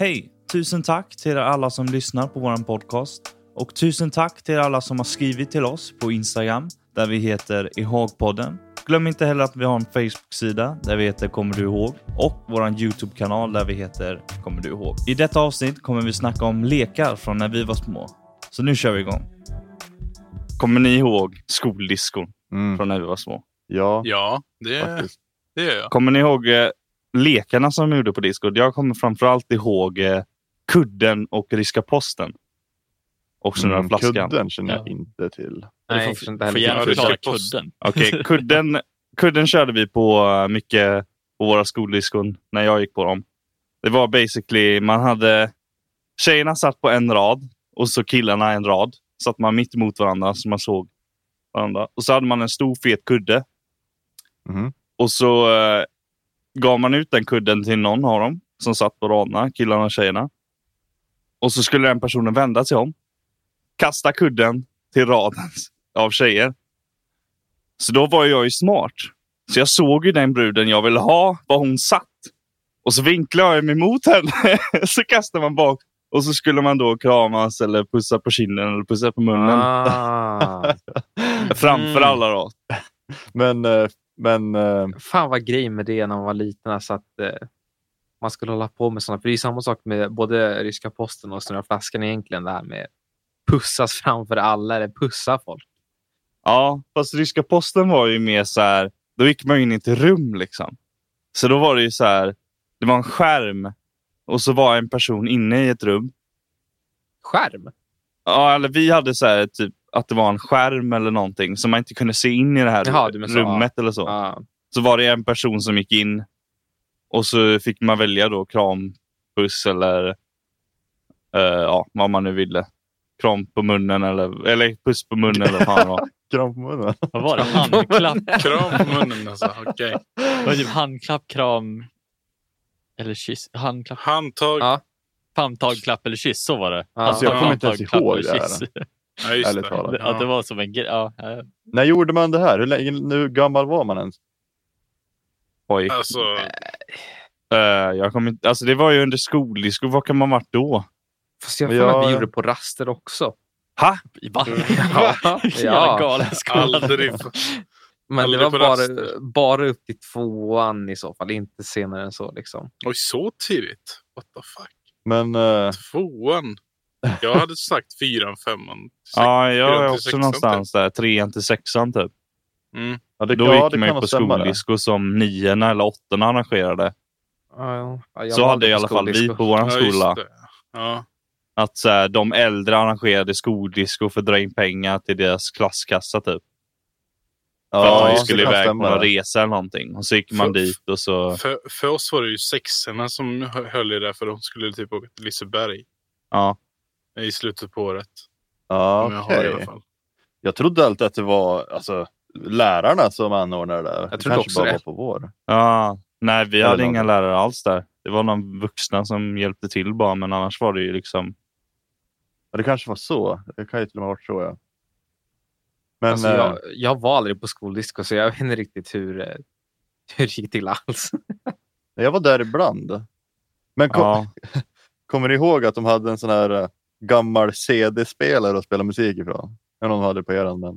Hej! Tusen tack till er alla som lyssnar på vår podcast. Och tusen tack till alla som har skrivit till oss på Instagram där vi heter Ihågpodden. Glöm inte heller att vi har en Facebook-sida där vi heter Kommer du ihåg? Och vår YouTube-kanal där vi heter Kommer du ihåg? I detta avsnitt kommer vi snacka om lekar från när vi var små. Så nu kör vi igång. Kommer ni ihåg skoldiskon Mm. från när vi var små? Ja, Ja, det, faktiskt. det gör jag. Kommer ni ihåg eh, lekarna som vi gjorde på diskot? Jag kommer framförallt ihåg eh, kudden och ryska posten. Och så några Mm, flaskan. Kudden känner jag Ja. inte till. Nej, får, inte får gärna förklara kudden. Okej, kudden, kudden körde vi på eh, mycket på våra skoldiskon när jag gick på dem. Det var basically, man hade tjejerna satt på en rad och så killarna en rad. Satt man mitt emot varandra så man såg varandra. Och så hade man en stor fet kudde. Mhm. Och så eh, gav man ut den kudden till någon av dem som satt på raderna, killarna och tjejerna. Och så skulle den personen vända sig om, kasta kudden till raden av tjejer. Så då var jag ju smart. Så jag såg ju den bruden jag ville ha, var hon satt. Och så vinklade jag mig mot henne. så kastade man bak. Och så skulle man då kramas eller pussa på kinden eller pussa på munnen. Ah. Framför Mm. alla då. Men, eh, men eh, Fan vad grej med det när man var liten. Alltså att eh, man skulle hålla på med sådana. För det är samma sak med både ryska posten och Snurra flaskan egentligen. Det här med pussas framför alla eller pussa folk. Ja, fast ryska posten var ju mer så här. Då gick man in i ett rum liksom. Så då var det ju så här. Det var en skärm och så var en person inne i ett rum. Skärm? Ja, eller vi hade så här typ att det var en skärm eller någonting så man inte kunde se in i det här Jaha, menar så, rummet eller så. Ja. Så var det en person som gick in och så fick man välja då kram, puss eller eh, ja, vad man nu ville. Kram på munnen eller, eller puss på munnen eller vad var. kram på munnen. Vad var det? Handklapp? Kram på munnen alltså. Okej. Det var typ handklapp, kram eller kyss. Handklapp, Handtag. Ja. famntag, klapp eller kyss. Så var det. Ja. Alltså, jag Handtag, kommer inte ens ihåg det här. Ja, just det. talat. Att det var som en grej. Ja, ja. När gjorde man det här? Hur, länge, hur gammal var man ens? Oj. Alltså, Eh, jag kommer inte, alltså det var ju under skoldisco. Vad kan man varit då? Fast jag har jag- att vi gjorde det på raster också. Ha? Va? Ja, Jävla ja. galenskola. aldrig. men det aldrig var på bara, raster. bara upp till tvåan i så fall. Inte senare än så. Liksom. Oj, så tidigt? What the fuck? Men eh, Tvåan? Jag hade sagt fyran, femman. Ja, jag är också sexan, någonstans där. Trean till sexan typ. Mm. ja, det, Då ja, gick man ju på skoldisco som niorna eller åttorna arrangerade. Ja, ja, så hade i alla fall vi på vår skola. Att så här, de äldre arrangerade skoldisco för att dra in pengar till deras klasskassa typ. För Ja, att de skulle iväg på någon resa eller någonting. Och så gick man För- dit och så... För, för oss var det ju sexorna som hö- höll i det för de skulle typ åka till Liseberg Ja. i slutet på året. Ja, Om jag har det i okej. alla fall. Jag trodde alltid att det var alltså, lärarna som anordnade det. Jag det trodde kanske också bara det. var på vår. ja. Nej, vi hade inga lärare alls där. Det var någon vuxna som hjälpte till bara. Men annars var det ju liksom... Ja, det kanske var så. Det kan ju till och med ha varit så, ja. Men Alltså, eh, jag, jag var aldrig på skoldisco så jag vet inte riktigt hur, eh, hur det gick till alls. jag var där ibland. Men kom, Ja. kommer ni ihåg att de hade en sån här eh, gammal CD-spelare att spela musik ifrån? Jag de hade på eran, men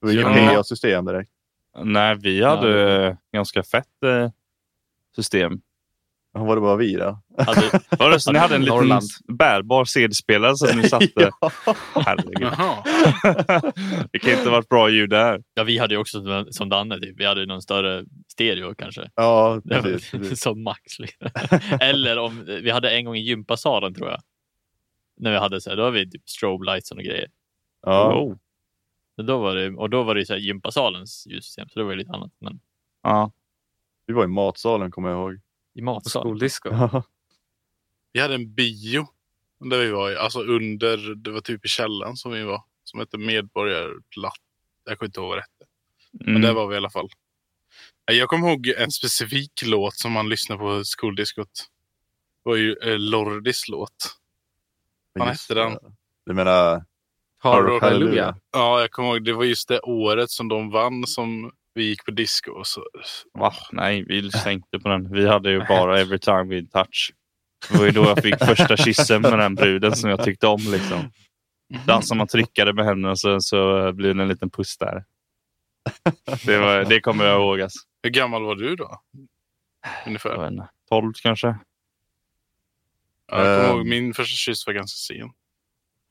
det var ju Ja. PA-system direkt. Nej, vi hade ganska fett eh, system. Var det bara vi då? Hade, Var det så ni hade en liten Norrland. bärbar CD-spelare som ni satte? ja. Herregud. Det kan inte ha varit bra ljud där. ja, vi hade ju också som, Danne. Typ. Vi hade ju någon större stereo kanske. ja, Det var precis. precis. som max. Liksom. Eller om vi hade en gång i gympasalen tror jag. När vi hade så här, då har vi typ strobe lights och grejer. Ja. Så Då var det, och då var det så här gympasalens ljussystem, så det var ju lite annat. Men Ja. Vi var i matsalen kommer jag ihåg. i matsalen. skoldisco. Vi hade en bio där vi var, i. alltså under, det var typ i källaren som vi var, som hette Medborgarplatt. Jag kommer inte ihåg vad det hette. Men Mm. där var vi i alla fall. Jag kommer ihåg en specifik låt som man lyssnade på skoldiskot. Det var ju eh, Lordis låt. Vad hette den? Du menar Hard Rock Hallelujah. Ja, jag kommer ihåg. Det var just det året som de vann som vi gick på disco. Och så, Va? Nej, vi inte på den. Vi hade ju bara Every time we touch. Det var ju då jag fick första kyssen med den bruden som jag tyckte om. Liksom. Dansar man tryckade med henne så, så blir det en liten puss där. Det, var, det kommer jag ihåg. Alltså. Hur gammal var du då? Ungefär. vet inte, 12 kanske. Ja, jag kommer Ehm. ihåg min första kyss var ganska sen.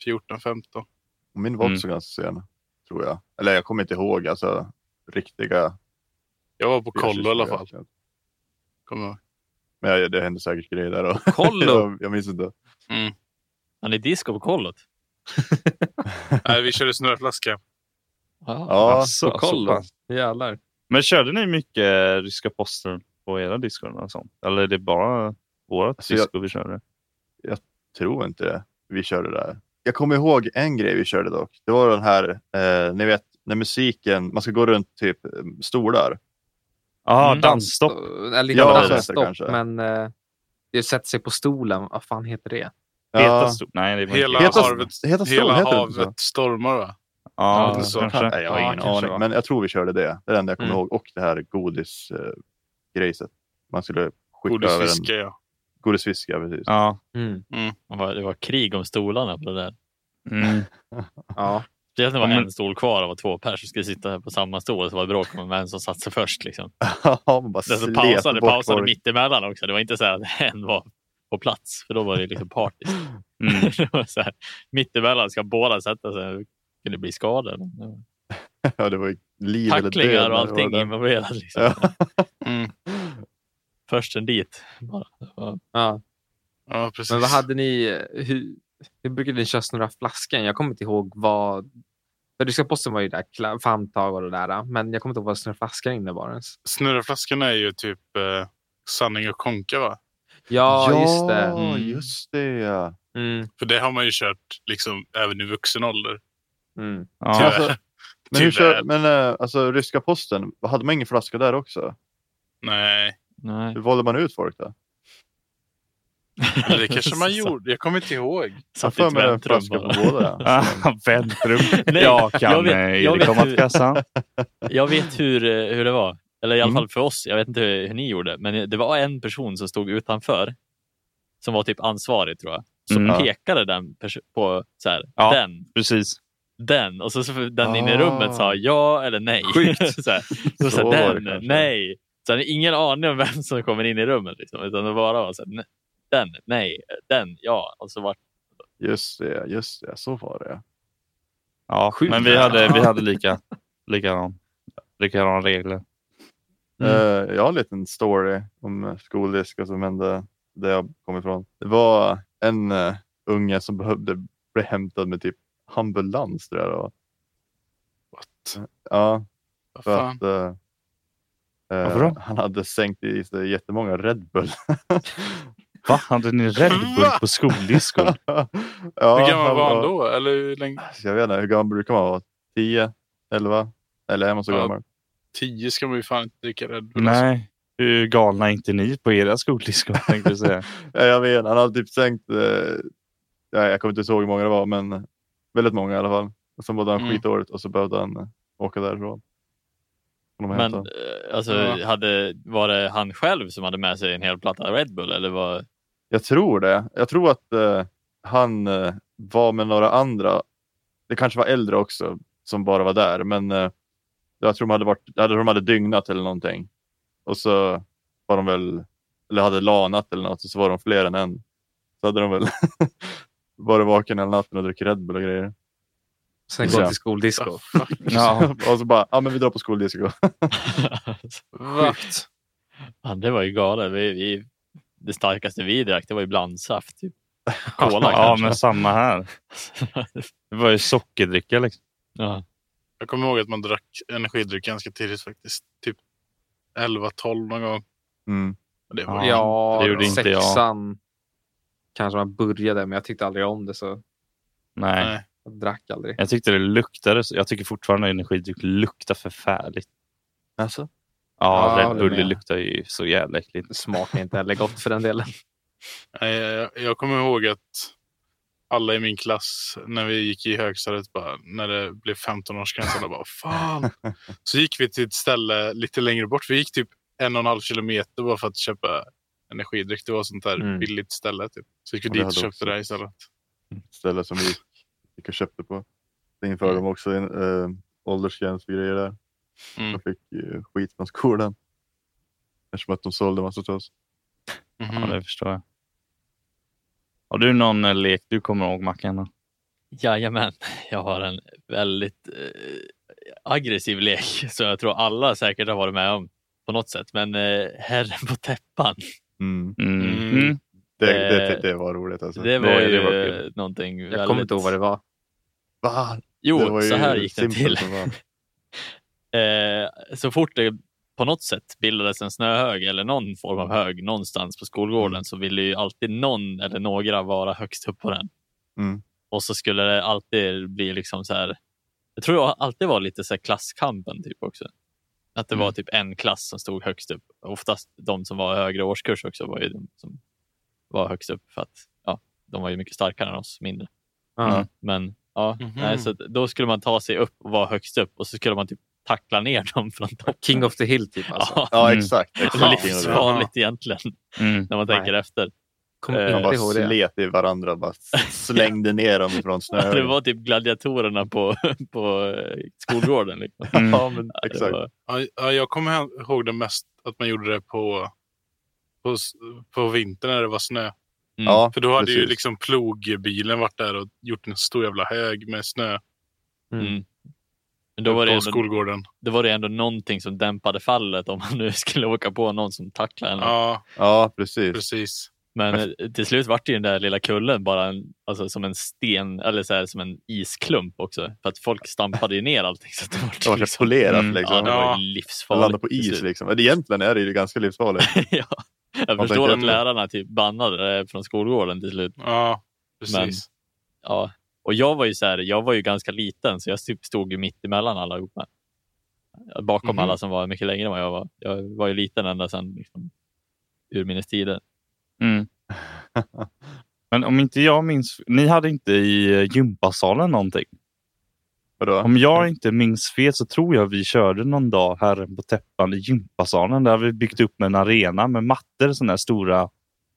14, 15. Och Min var Mm. också ganska sen, tror jag. Eller jag kommer inte ihåg alltså riktiga... Jag var på kollo i alla fall. Kommer jag ihåg. Men jag, det hände säkert grejer där. Och Kollo? jag, jag minns inte. Mm. Han är disco på kollot. Nej, vi körde snurrflaska. Ja, Alltså, på så kollo. Jävlar. Men körde ni mycket ryska poster på era sånt? Eller är det bara vårat Alltså, jag- disco vi körde? Tror inte det. Vi körde där. Jag kommer ihåg en grej vi körde dock. Det var den här, eh, ni vet, när musiken, man ska gå runt typ eh, stolar. Ja, Mm. dansstopp. Eller Ja, dansstopp, kanske. men eh, det sätter sig på stolen. Vad fan heter det? Heta Ja, stop. Nej, det var Hela inte Heta- havet, heta stol, hela havet stormar va? Ja, Ja, så kanske. Nej, jag har Ja, ingen aning. Men jag tror vi körde det. Det är det enda jag kommer Mm. ihåg. Och det här godisgrejset. Man skulle skicka över en Godisfiske ja. Godisfisk. Ja, precis. Ja. Mm. Det var, det var krig om stolarna på det där. Mm. Ja. Det var Ja, en stol kvar och var två pers som skulle sitta på samma stol. Så var det bråk om vem som satte sig först. Liksom. man bara Den som slet pausade, bort pausade folk. mittemellan också. Det var inte så här att en var på plats. För då var det liksom party. Mm. det var så här, mittemellan ska båda sätta sig. Det kunde bli skador. Ja, det var ju liv eller död. Tacklingar och det allting involverat. Liksom. Ja. Mm. Först en dit. Bara. Ja. Ja, precis. Men vad hade ni? Hur, hur brukade ni köra snurra flaskan? Jag kommer inte ihåg vad... För ryska posten var ju där, famntag och det där. Men jag kommer inte ihåg vad snurra flaskan innebar ens. Snurrflaskan är ju typ eh, sanning och konka va? Ja, just det. Ja, Mm. just det. Ja. Mm. För det har man ju kört liksom även i vuxen ålder. Mm. Ja. Tyvärr. Alltså, men hur Tyvärr. kör, men eh, alltså ryska posten, hade man ingen flaska där också? Nej, Nej. Hur valde man ut folk då? eller det kanske man gjorde. Jag kommer inte ihåg. Satt i ett väntrum. Ah, väntrum. Nej, jag kan jag vet- eh, jag Erik komma hur- till kassan. Jag vet hur, eh, hur det var. Eller i alla Mm. fall för oss. Jag vet inte hur, hur ni gjorde. Men det var en person som stod utanför. Som var typ ansvarig tror jag. Som Mm. pekade den på så här, Ja. den, Precis. den. Och så, så den inne i Ah. rummet sa ja eller nej. Sjukt. så här, så, Så så den, nej. Så hade ingen aning om vem som kommer in i rummet. Liksom, utan det bara var så här, "Ne- den, nej, den, ja. Och så var Just det, just det. Så var det. Ja, Sjukt. men vi hade, vi hade lika, likadan, likadana regler. Mm. Eh, jag har en liten story om skoldisk och som hände där jag kom ifrån. Det var en uh, unge som behövde bli hämtad med typ ambulans tror jag det var. What? Ja, för att Varför då? han hade sänkt i sig jättemånga Red Bull. Va? Hade ni Red Bull på skoldisco? ja, Hur gammal var han då? Eller hur länge? Alltså, Jag vet inte, hur gammal brukar man vara? 10, 11? Eller är man så Ja. gammal? Tio ska man ju fan inte dricka Red Bull. alltså. Nej. Hur galna är inte ni på era skoldisco? Tänkte jag säga. Ja, jag vet, han hade typ sänkt, eh, ja, jag kommer inte ihåg hur många det var, men väldigt många i alla fall. Och sen mådde han Mm. skitdåligt och så behövde han eh, åka därifrån. Och Men eh, alltså, Ja. hade, var det han själv som hade med sig en hel platta Red Bull? Eller var, Jag tror det. Jag tror att eh, han eh, var med några andra. Det kanske var äldre också som bara var där, men eh, jag tror de hade, varit, jag tror de hade dygnat eller någonting. Och så var de väl, eller hade lanat eller något, och så var de fler än en. Så hade de väl varit vaken hela natten och druckit Red Bull och grejer. Sen gå till skoldisco. Ja. och så bara, ja men vi drar på skoldisco. Sjukt. Ja, det var ju galet. Vi, vi, det starkaste vi drack det var ju blandsaft. Typ. Cola ja, men samma här. Det var ju sockerdricka liksom. ja. Jag kommer ihåg att man drack energidryck ganska tidigt faktiskt. Typ 11-12 någon gång. Mm. Det var Ja. Ja, det gjorde inte jag. sexan kanske man började, men jag tyckte aldrig om det så Nej. Nej. Jag drack aldrig. Jag tyckte det luktade. så- Jag tycker fortfarande energidryck luktar förfärligt. Alltså? Ja, Ja, Red Bull luktar ju så jävla äckligt. Smakar inte heller gott för den delen. Nej, jag, jag kommer ihåg att alla i min klass när vi gick i högstadiet, bara, när det blev 15-årsgräns, alla bara fan. Så gick vi till ett ställe lite längre bort. Vi gick typ en och en halv kilometer bara för att köpa energidryck. Det var sånt där Mm. billigt ställe. Typ. Så vi gick Ja, det dit och köpte det istället. ställe som vi gick, och köpte på. Det införde de också en äh, åldersgräns för grejer där. Mm. De fick uh, skit från skolan. Eftersom att de sålde massa till oss. Ja, Mhm. det förstår jag. Har du någon eh, lek du kommer ihåg Mackan? Jajamän, jag har en väldigt aggressiv lek som jag tror alla säkert har varit med om på något sätt. Men eh, herren på täppan, Mm. Mm. Mm. Det, det, Eh, det var roligt alltså. det var det- ju det var någonting Jag väldigt... kommer inte ihåg vad det var. Va? Jo, det var ju så här gick det till. Eh, så fort det på något sätt bildades en snöhög eller någon form av hög någonstans på skolgården Mm. så ville ju alltid någon eller några vara högst upp på den. Mm. Och så skulle det alltid bli liksom så här. Jag tror det alltid var lite så här klasskampen typ också. Att det Mm. var typ en klass som stod högst upp. Oftast de som var högre årskurs också var ju de som var högst upp för att ja, de var ju mycket starkare än oss mindre. Ja. Men ja, Mhm. nej, så då skulle man ta sig upp och vara högst upp och så skulle man typ tackla ner dem från toppen. King of the Hill typ alltså. Ja, Ja Mm. exakt. exakt. livsfarligt egentligen Mm. när man tänker Nej. efter. Kommer Eh, inte bara ihåg det. slet i varandra och bara slängde ner dem från snö. Det var typ gladiatorerna på, på eh, skolgården. Liksom. Mm. Ja, men exakt. var- ja, jag kommer ihåg det mest att man gjorde det på, på, på vintern när det var snö. Mm. Ja, För då hade ju precis. liksom plogbilen varit där och gjort en stor jävla hög med snö Mm. Mm. Men då var, det på ändå, skolgården. då var det ändå någonting som dämpade fallet om man nu skulle åka på någon som tacklade en. Ja, Ja, precis. precis. Men eh, till slut var det ju den där lilla kullen bara en, alltså, som en sten eller så här, som en isklump också. För att folk stampade ju ner allting. Så det var Det var så liksom, polerat Mm. liksom. ja, det var ju Man livsfarligt. landar på is liksom. Men egentligen är det ju ganska livsfarligt. ja. Jag Man förstår att lärarna typ bannade det från skolgården till slut. Ja, precis. Ja. Och jag var ju så här, jag var ju ganska liten så jag typ stod ju mitt emellan allihopa. Bakom Mhm. alla som var mycket längre än vad jag var. Jag var ju liten ända sedan liksom, urminnes tider. Mm. Men om inte jag minns, ni hade inte i eh, gympasalen någonting? Vadå? Om jag inte minns fel så tror jag vi körde någon dag här på täppan i gympasalen. Där har vi byggt upp en arena med mattor, sådana här stora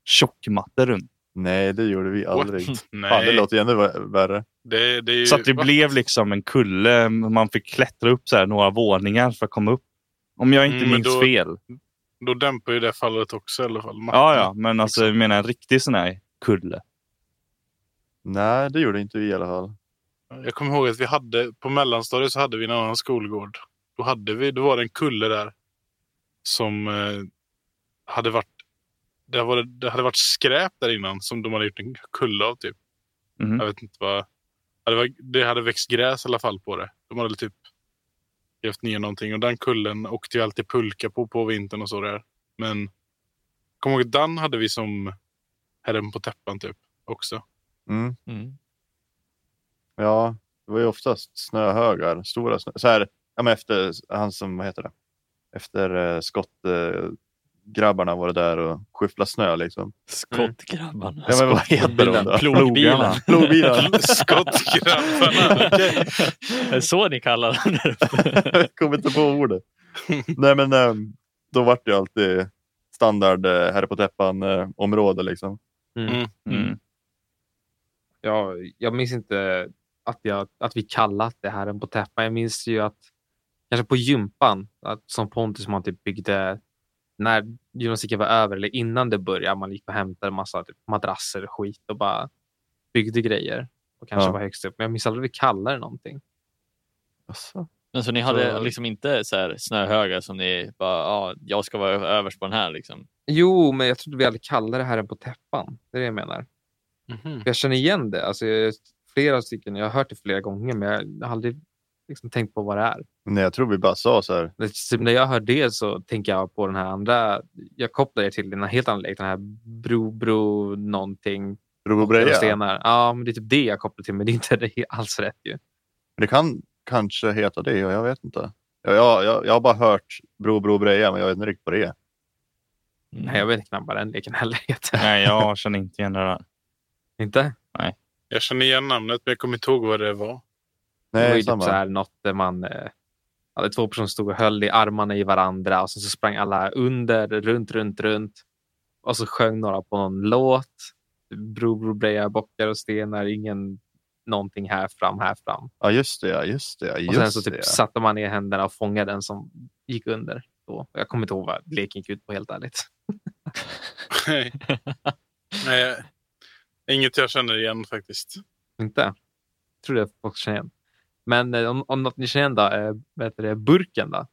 tjockmattor runt. Nej, det gjorde vi aldrig. What? Fan, det Nej, låter ju ännu vä- värre. det, det är ju... Så att det blev liksom en kulle. Man fick klättra upp så här några våningar för att komma upp. Om jag inte Mm, minns då- fel. Då dämpar ju det fallet också i alla fall. Ja, ja, men alltså jag menar en riktig sån här kulle. Nej, det gjorde inte vi i alla fall. Jag kommer ihåg att vi hade på mellanstadiet så hade vi en annan skolgård. Då, hade vi, då var det en kulle där som eh, hade varit det, var, det hade varit skräp där innan som de hade gjort en kulle av. typ. Mhm. Jag vet inte vad. Ja, det, var, det hade växt gräs i alla fall på det. De hade typ grävt ner någonting och den kullen åkte ju alltid pulka på på vintern och så där. Men kommer ihåg att den hade vi som herren på täppan typ också. Mm. Mm. Ja, det var ju oftast snöhögar. Stora snö... Så här, ja, men efter han som, vad heter det? Efter eh, skottgrabbarna eh, var det där och skyfflade snö liksom. Skottgrabbarna. Ja, men vad heter de då? Plogbilen. Plogbilen. Skottgrabbarna. okej. Är så ni kallar den? Jag kommer inte på ordet. Nej men eh, då vart det ju alltid standard eh, här på täppan eh, område liksom. Mm. Mm. Ja, jag minns inte att, jag, att vi kallat det här en på täppan. Jag minns ju att kanske på gympan, att, som Pontus man typ byggde när gymnastiken var över eller innan det började. Man gick och hämtade en massa typ, madrasser och skit och bara byggde grejer och kanske Ja. var högst upp. Men jag minns aldrig att vi kallade det någonting. Asså. Men så ni hade Så- liksom inte så här snöhögar som ni bara, ja, jag ska vara överst på den här liksom. Jo, men jag trodde vi aldrig kallade det här en på täppan. Det är det jag menar. Mhm. Jag känner igen det. Alltså, jag, flera stycken, jag har hört det flera gånger, men jag har aldrig liksom tänkt på vad det är. Nej jag tror vi bara sa så här. Typ när jag hör det så tänker jag på den här andra. Jag kopplar det till en helt annan lek. Den här bro, bro, någonting. Robobreja. Stenar. Ja, men det är typ det jag kopplar till, men det är inte det alls rätt ju. Det kan kanske heta det, jag vet inte. Jag, jag, jag, jag har bara hört Bro Bro Breja, men jag vet inte riktigt vad det är. Nej, jag vet knappt vad den leken heller heter. Nej, jag känner inte igen det där. inte? Jag känner igen namnet men jag kommer inte ihåg vad det var. det var Nej, ju typ samma. så här något där man eh, hade två personer som stod och höll i armarna i varandra och sen så sprang alla under, runt, runt, runt. och så sjöng några på någon låt. Bro, bro, breja, bockar och stenar. Ingen någonting här fram, här fram. Ja, just det. Ja, just det. Ja, Och just sen så det. typ ja. satte man ner händerna och fångade den som gick under. Då. Jag kommer inte ihåg vad leken gick ut på helt ärligt. Nej. Nej, inget jag känner igen faktiskt. Inte? Jag tror det folk känner igen. Men eh, om, om något ni känner igen då, eh, vad heter det, burken då?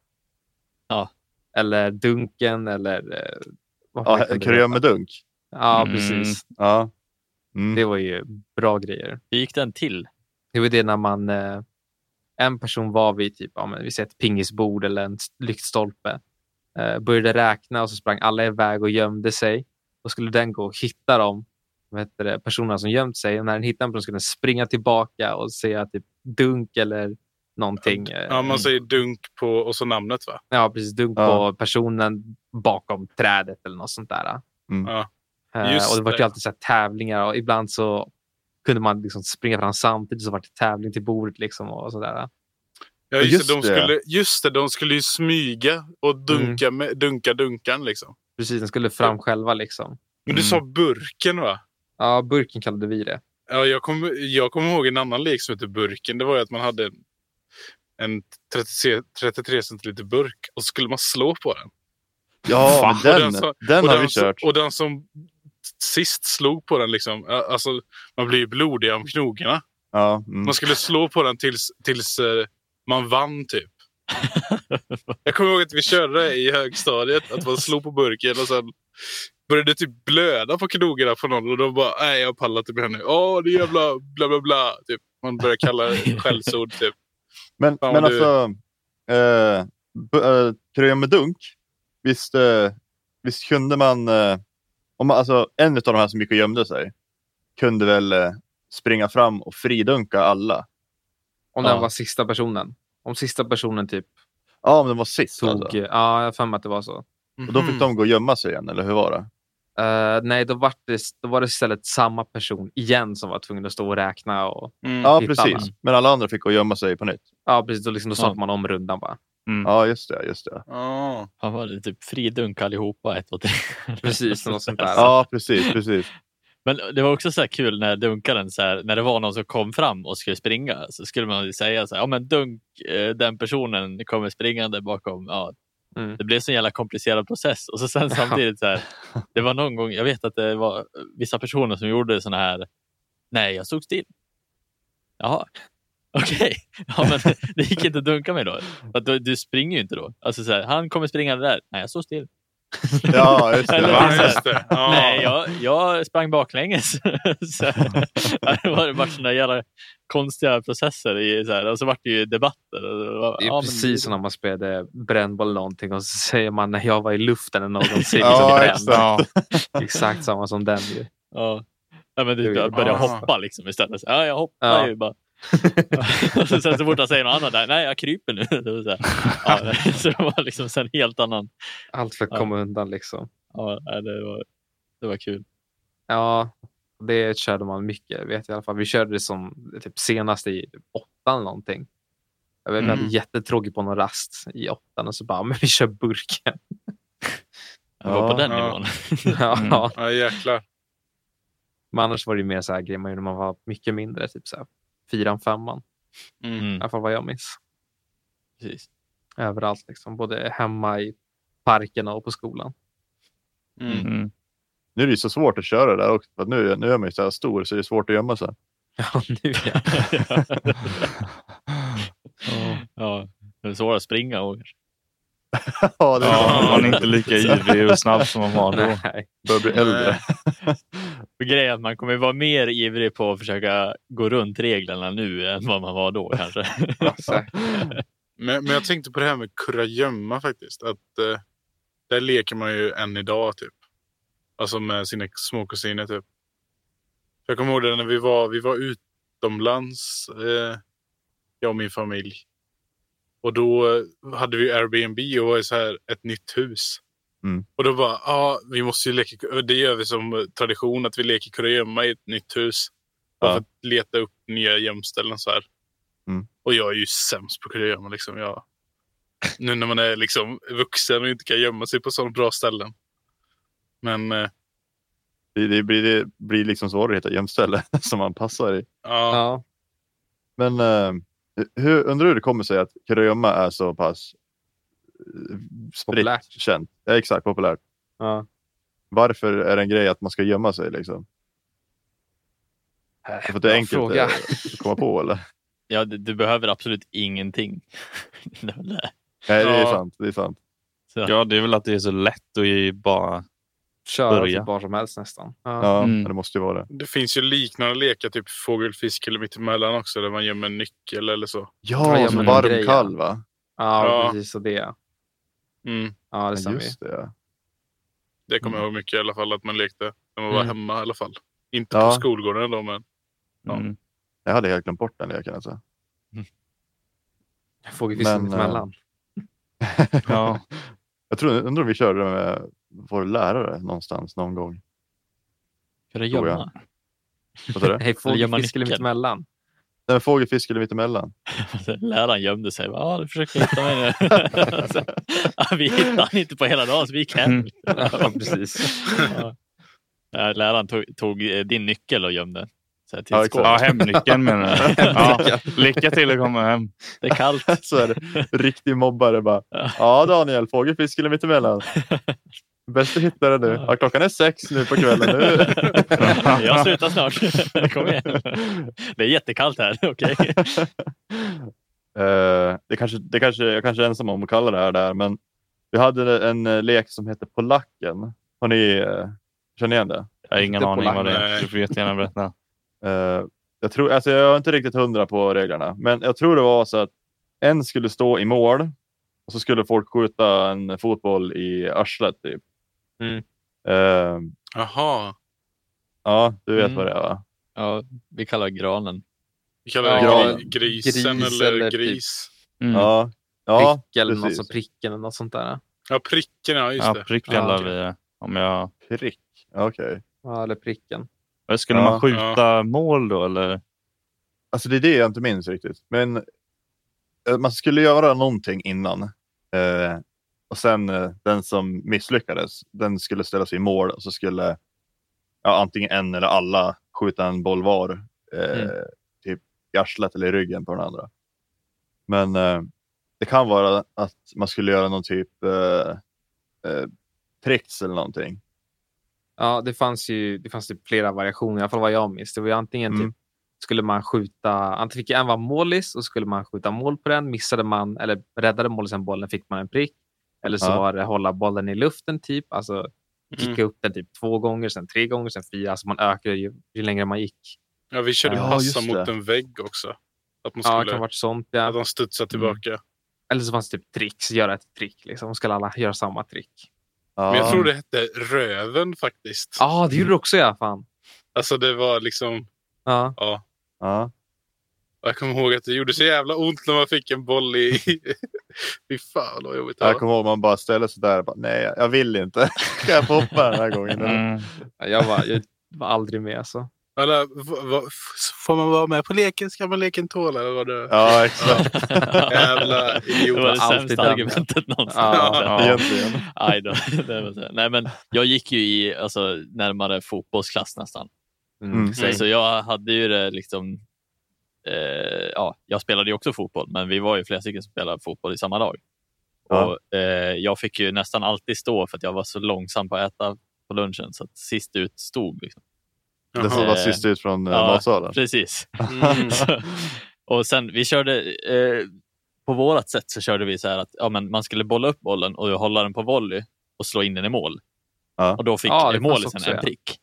Ja. Eller dunken eller... Eh, vad Ja, heter det? Kryömedunk. Ja, Mm. precis. Ja. Mm. Det var ju bra grejer. Hur gick den till? Det var det när man... Eh, en person var vid typ, ja, men vi ett pingisbord eller en s- lyktstolpe. Eh, började räkna och så sprang alla iväg och gömde sig. Då skulle den gå och hitta dem, vad heter det, personerna som gömt sig. Och när den hittade en person skulle den springa tillbaka och säga typ dunk eller någonting. eh, Ja, man säger dunk på och så namnet va? Ja, precis. Dunk Ja. på personen bakom trädet eller något sånt där. Mm. Ja. Eh, Just och det var ju alltid så här tävlingar och ibland så kunde man liksom springa fram samtidigt så var det tävling till bordet liksom och sådär. Ja, Ja, just, just det, de det. skulle, just det, de skulle ju smyga och dunka, med, dunka dunkan liksom. Precis, den skulle fram själva liksom. Men du Mm. sa burken va? Ja, burken kallade vi det. Ja, jag kommer jag kommer ihåg en annan lek som heter burken. Det var ju att man hade en, en 33, 33 centiliter burk och så skulle man slå på den. Ja, Och den, den som- den har den vi som, kört. och den som sist slog på den, liksom, alltså, man blir ju blodig om knogarna. Ja, mm. Man skulle slå på den tills, tills eh, man vann typ. Jag kommer ihåg att vi körde det i högstadiet, att man slog på burken och sen började det typ blöda på knogarna på någon och de bara nej jag pallar inte med nu. Åh det jävla bla bla bla. Typ. Man börjar kalla det skällsord typ. Men, Fan, men du- alltså, eh, b- eh, Kryömedunk, visst, eh, visst kunde man, eh, om man, alltså en av de här som gick och gömde sig, kunde väl eh, springa fram och fridunka alla. Om den Ja. var sista personen. Om sista personen typ Ja, om det var sist tog... alltså. Ja, jag har för mig att det var så. Och då fick Mhm. de gå och gömma sig igen, eller hur var det? Eh, nej, då var, det, då var det istället samma person igen som var tvungen att stå och räkna. Och, Mm. Ja, precis. alla. Men alla andra fick gå och gömma sig på nytt. ja, precis. Då, liksom, då Ja. startade man om rundan bara. Mm. Ja, just det. Just det. Ja. Han var typ fridunk allihopa, ett, två, tre. Precis, något sånt där. Ja, precis. precis. Men det var också så här kul när dunkaren, så här, när det var någon som kom fram och skulle springa, så skulle man ju säga så här, ja men dunk, eh, den personen kommer springande bakom. Ja, Mm. Det blev så en jävla komplicerad process. Och så sen samtidigt så här, det var någon gång, jag vet att det var vissa personer som gjorde såna här, nej jag stod still. Jaha, okej. Ja, men det gick inte att dunka mig då. För du, du springer ju inte då. Alltså så här, han kommer springande där, nej jag står still. Ja, just det. Eller- Ja, just det. Ja. Nej, jag, jag sprang baklänges. så, det var bara såna jävla konstiga processer. I, så här, och så vart det ju debatter. Det är ja, men- precis som när man spelade brännboll eller någonting och så säger man när jag var i luften eller någon säger Ja, exakt. Ja. Exakt samma som den ju. Ja. Ja, men du, började hoppa liksom istället. Så, ja, jag hoppar Ja. ju bara. så, sen så fort han säger något annat där, nej jag kryper nu. Det var så, här. ja, så det var liksom en helt annan. Allt för att Ja. komma undan liksom. Ja, det, var, det var kul. Ja, det körde man mycket. Vet jag i alla fall. Vi körde det som typ senast i åttan eller någonting. Jag hade Mm. jättetråkigt på någon rast i åttan och så bara, men vi kör burken. Jag var på Ja. den Ja. nivån. ja. Mm. Ja jäklar. Men annars var det mer så här grejer man gjorde när man var mycket mindre. Typ så här fyran, femman. Mm. I Mm, alla fall vad jag minns. precis. Överallt liksom. Både hemma i parkerna och på skolan. Mm. Mm. Nu är det ju så svårt att köra där också. För nu, nu är man ju så här stor så det är svårt att gömma sig. Ja, nu ja. ja, det är svårare att springa och ja, det Ja, är man är inte lika ivrig och snabb som man var då. Nej. börjar bli äldre. Och grejen är att man kommer vara mer ivrig på att försöka gå runt reglerna nu än vad man var då kanske. Ja, Men, men jag tänkte på det här med kurragömma faktiskt. Att eh, där leker man ju än idag typ. Alltså med sina småkusiner typ. Jag kommer ihåg det när vi var, vi var utomlands, eh, jag och min familj. Och då eh, hade vi Airbnb och var i så här ett nytt hus. Mm. Och då bara, ja, vi måste ju leka, det gör vi som tradition att vi leker kurragömma i ett nytt hus. Ja. för att leta upp nya gömställen så här. Mm. Och jag är ju sämst på kurragömma liksom. Jag, nu när man är liksom vuxen och inte kan gömma sig på sådana bra ställen. Men eh, Det, det, blir, det blir liksom svårare att hitta gömställe som man passar i. Ja. Ja. Men eh, hur, undrar hur det kommer sig att kurragömma är så pass spritt Populärt. känt? Ja, exakt, populärt. Ja. Varför är det en grej att man ska gömma sig liksom? För att det är enkelt fråga. att komma på eller? Ja, du, du behöver absolut ingenting. Det det. Nej, det är sant. Det är sant. Så, Ja, det är väl att det är så lätt att ju bara... Köra Börja. typ var som helst nästan. Ja. Ja, Mm. det måste ju vara det. Det finns ju liknande lekar, typ fågel, fisk eller mittemellan också, där man gömmer en nyckel eller så. Ja, Ja, som men varm grejen. kalv va? Ja, Ja. precis. Och det. Mm. Ja, det stämmer ju. just det. Det kommer jag ihåg mycket i alla fall, att man lekte när man var Mm. hemma i alla fall. Inte Ja. på skolgården då, men Ja. Mm. Jag hade helt glömt bort den leken alltså. Fågelfisken Men, mittemellan. Ja. Jag tror, undrar om vi körde med vår lärare någonstans någon gång. Jag. gömma. Vad sa du? Nyckel? mittemellan. Nej, fågel, fisk eller mittemellan. Läraren gömde sig. Ja, du försökte hitta mig nu. Ja, vi hittade han inte på hela dagen, så vi gick hem. Mm. Ja, precis. Ja. Ja, Läraren tog, tog eh, din nyckel och gömde. Så här, till Ja, ja, hemnyckeln menar du? Ja. Lycka till att komma hem. Det är kallt. Så är det. Riktig mobbare bara. Ja. Daniel, fågel, fisk eller mittemellan? Bäst att hitta det nu. Ja, klockan är sex nu på kvällen. Nu. Jag slutar snart. Kom igen. Det är jättekallt här. Okej. Eh, det kanske, det kanske, jag kanske är ensam om att kalla det här där, men vi hade en eh, lek som heter Polacken. Har ni, uh, känner igen det? Jag har ingen Inte aning vad det är. Du får jättegärna berätta. Jag, tror, alltså jag är inte riktigt hundra på reglerna, men jag tror det var så att en skulle stå i mål och så skulle folk skjuta en fotboll i arslet. Typ. Mm. Eh, Jaha. ja, du vet Mm. vad det är va? Ja, vi kallar granen. Vi kallar det Ja, gri- grisen gris eller, eller typ- gris. Mm. Ja, ja Prick eller något, precis. så pricken eller något sånt där. Ja, pricken, ja just Ja, det. prick Ja, kallar okej. vi det. Om jag... prick. Okej. Ja, eller pricken. Skulle Ja. man skjuta mål då eller? Alltså det är det jag inte minns riktigt. Men eh, man skulle göra någonting innan. Eh, och sen eh, den som misslyckades, den skulle ställa sig i mål och så skulle ja, antingen en eller alla skjuta en boll var. Eh, Mm. Typ i arslet eller i ryggen på den andra. Men eh, det kan vara att man skulle göra någon typ eh, eh, tricks eller någonting. Ja, det fanns ju det fanns typ flera variationer, i alla fall vad jag minns. Det var antingen Mm. typ, skulle man skjuta, antingen fick en vara målis och skulle man skjuta mål på den. Missade man eller räddade målisen bollen fick man en prick. Eller så Ja. var det hålla bollen i luften typ, alltså kicka Mm. upp den typ två gånger, sen tre gånger, sen fyra. Alltså man ökade ju, ju längre man gick. Ja, vi körde Ja, passa mot det. en vägg också. Att man Ja, det skulle, kan varit sånt. att Ja. de studsar tillbaka. Eller så fanns det typ tricks, göra ett trick. Liksom. Skulle alla göra samma trick. Ja. Men jag tror det hette Röven faktiskt. Ja, ah, det gjorde du också ja, fan. Alltså det var liksom, Ja. ja. Ja. Jag kommer ihåg att det gjorde så jävla ont när man fick en boll i... Fy fan vad jobbigt det Jag kommer ihåg man bara ställer sig där och bara, nej jag vill inte. Ska jag få hoppa den här gången? eller?" Mm. Jag var, jag var aldrig med alltså. Eller, får man vara med på leken ska man leken tåla. Eller vad det Ja, exakt. Jävla Det var idiot. det sämsta argumentet någonsin. Ja. Då. Nej, men jag gick ju i alltså, närmare fotbollsklass nästan. Mm. Så, så jag hade ju det liksom... Eh, ja, jag spelade ju också fotboll, men vi var ju flera stycken som spelade fotboll i samma lag. Ja. Och, eh, jag fick ju nästan alltid stå för att jag var så långsam på att äta på lunchen, så att sist ut stod. Liksom. Det som var sist ut från eh, Ja. matsalen. Precis. Mm. Så- och sen vi körde eh, på vårat sätt så körde vi så här att ja, men man skulle bolla upp bollen och hålla den på volley och slå in den i mål. Ja. Och då fick Ja, målisen en ja. prick.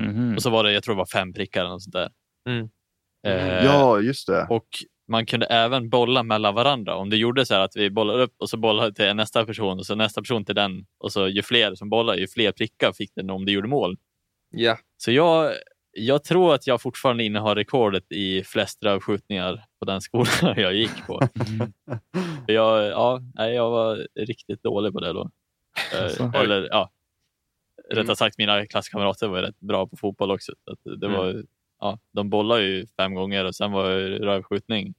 Mhm. Och så var det, jag tror det var fem prickar eller något sånt där. Mm. Eh, Ja, just det. Och man kunde även bolla mellan varandra. Om du gjorde så här att vi bollade upp och så bollade till nästa person och så nästa person till den. Och så ju fler som bollade, ju fler prickar fick den om du gjorde mål. Ja. Så jag, jag tror att jag fortfarande innehar rekordet i flest rövskjutningar på den skolan jag gick på. Jag, ja, nej, jag var riktigt dålig på det då. Eh, Alltså. Eller ja, Mm. rättare sagt mina klasskamrater var rätt bra på fotboll också. Så att det var, ja, de bollade ju fem gånger och sen var det rövskjutning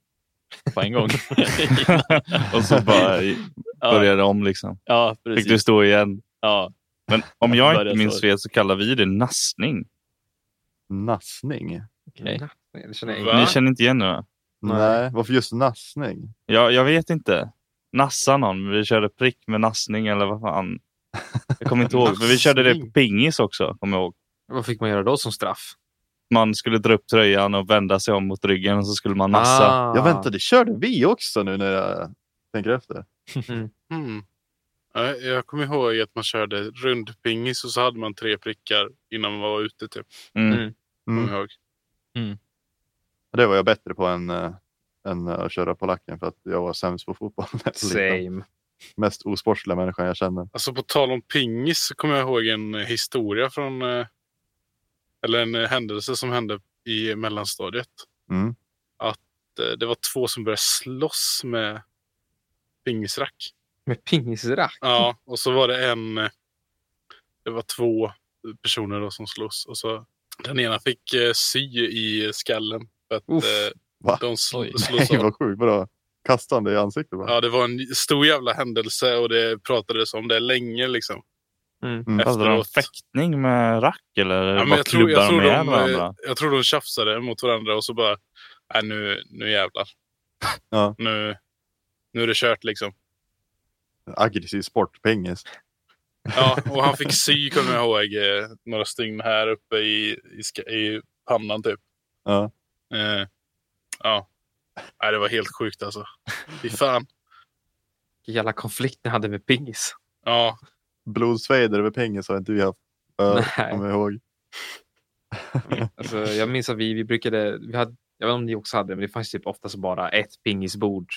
på en gång. Och så bara ja, började om liksom. ja, Fick precis. du stå igen. Ja, Men om jag inte minns fel så kallar vi det nassning. Nassning? Inte. Ni känner inte igen det? va? Nej. Nej, varför just nassning? Jag, jag vet inte. Nassa någon. Vi körde prick med nassning eller vad fan. Jag kommer inte ihåg. Men vi körde det på pingis också. Kommer jag ihåg. Vad fick man göra då som straff? Man skulle dra upp tröjan och vända sig om mot ryggen och så skulle man nassa. Ah. Ja vänta, det körde vi också nu när jag tänker efter. Ja, Jag kommer ihåg att man körde rundpingis och så hade man tre prickar innan man var ute. Typ. Mm. Mm. Kommer Mm. jag ihåg. Det var jag bättre på än, äh, än att köra på lacken för att jag var sämst på fotboll. Same. Mest osportsliga människan jag känner. Alltså på tal om pingis så kommer jag ihåg en eh, historia från eh, eller en eh, händelse som hände i mellanstadiet. Mm. Eh, Det var två som började slåss med pingisrack. Med pingisrack? Ja, och så var det en. eh, Det var två personer då som slogs och så den ena fick sy i skallen för att Uff. Va? de sl- slogs Nej av. vad sjukt. Vadå? Kastande i ansiktet bara? Ja, det var en stor jävla händelse och det pratades om det länge liksom. Mm. Mm. Efter- Hade de fäktning med rack eller Ja, men bara jag, tror, jag, tror de ihjäl eh, varandra? jag tror de tjafsade mot varandra och så bara, nej nu, nu jävlar. Ja. Nu, nu är det kört liksom. Aggressiv sport, pengis. Ja, och han fick sy, kommer jag ihåg, eh, några stygn här uppe i, i, i pannan typ. Ja. Eh, ja. Nej, det var helt sjukt alltså. Fy fan. Vilken jävla konflikt ni hade med pingis. Ja, Blodsvejder över pengis har inte vi haft. Uh, Nej. kommer jag ihåg. Alltså, jag minns att vi, vi brukade, vi hade, jag vet inte om ni också hade det, men det fanns typ oftast bara ett pingisbord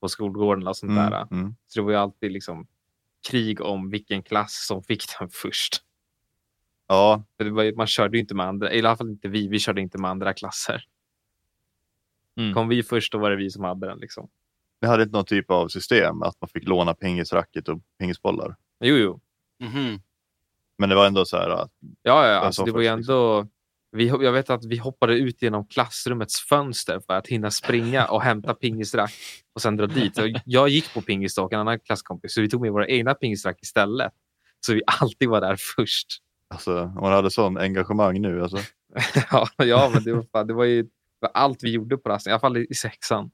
på skolgården och sånt Mm, där. mm. Så det var ju alltid liksom krig om vilken klass som fick den först. Ja, För det var, man körde ju inte med andra, i alla fall inte vi, vi körde inte med andra klasser. Mm. Kom vi först, då var det vi som hade den. Liksom. vi hade inte någon typ av system att man fick låna pengisracket och pengisbollar. Jo, jo. mhm. Men det var ändå så här att Ja, ja alltså, det var ju liksom. ändå... Vi, jag vet att vi hoppade ut genom klassrummets fönster för att hinna springa och hämta pingisrack och sen dra dit. Och Jag gick på pingis då och en annan klasskompis, så vi tog med våra egna pingisrack istället. Så vi alltid var där först. alltså, om man hade sån engagemang nu. Alltså. ja, ja, men det var, fan, det var ju det var allt vi gjorde på rasten, i alla fall i, sexan.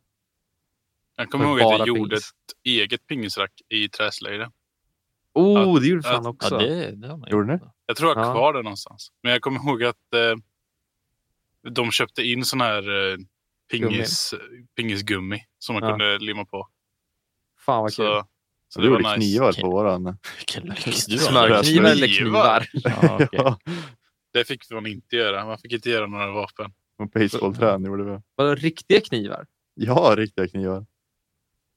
Jag kommer ihåg att jag gjorde pingis. ett eget pingisrack i träslöjden. Oh, det gjorde fan ja, också. Ja, det, det har man Gjorde ni? Jag tror jag har Ja. kvar det någonstans. Men jag kommer ihåg att eh, de köpte in sån här eh, pingis, pingisgummi som man Ja. kunde limma på. Fan vad kul. Så, så du det var gjorde nice. knivar på våran. Smörknivar eller Knivar. Ja. Ja, Det fick man inte göra. Man fick inte göra några vapen. och basebollträn gjorde vi. Vadå, riktiga knivar? Ja, riktiga knivar.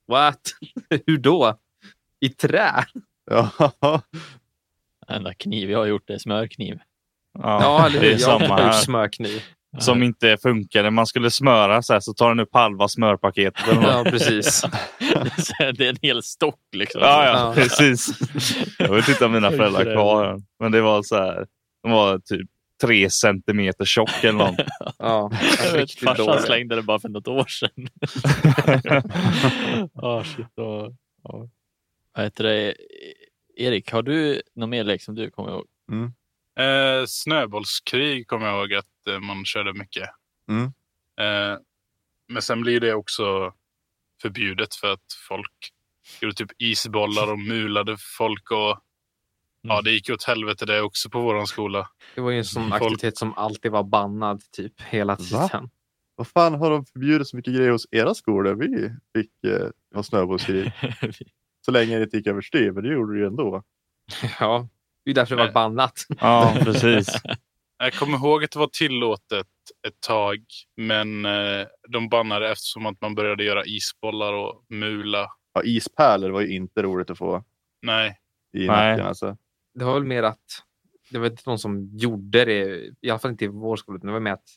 What? Hur då? I trä? Ja, Enda kniv jag har gjort är smörkniv. Ja, Ja, eller hur? det är Jag samma har gjort här. smörkniv. Som inte funkade. Man skulle smöra så här så tar den upp halva smörpaketet. Ja, precis. det är en hel stock liksom. Ja, ja, precis. Jag vet inte om mina föräldrar är för kvar än. Men det var så här. De var typ tre centimeter tjock eller något. Ja, farsan dålig. slängde det bara för något år sedan. oh, shit, oh, oh. Vad heter det? Erik, har du någon mer lek som du kommer ihåg? Eh, snöbollskrig kommer jag ihåg att eh, man körde mycket. Mm. Eh, men sen blir det också förbjudet för att folk gjorde typ isbollar och mulade folk. Och, Ja, Mm. det gick åt helvete det också på våran skola. Det var ju en sån Folk- aktivitet som alltid var bannad typ hela Va? tiden. vad fan har de förbjudit så mycket grejer hos era skolor? Vi fick eh, ha snöbollskrig. Så länge det inte gick överstyr, men det gjorde det ju ändå. Ja, det är därför det var bannat. Ja, precis. Jag kommer ihåg att det var tillåtet ett tag, men eh, de bannade eftersom att man började göra isbollar och mula. Ja, ispärlor var ju inte roligt att få Nej, i Nej. nacken. Alltså. Det var väl mer att det var inte någon som gjorde det, i alla fall inte i vår skola, utan det var mer att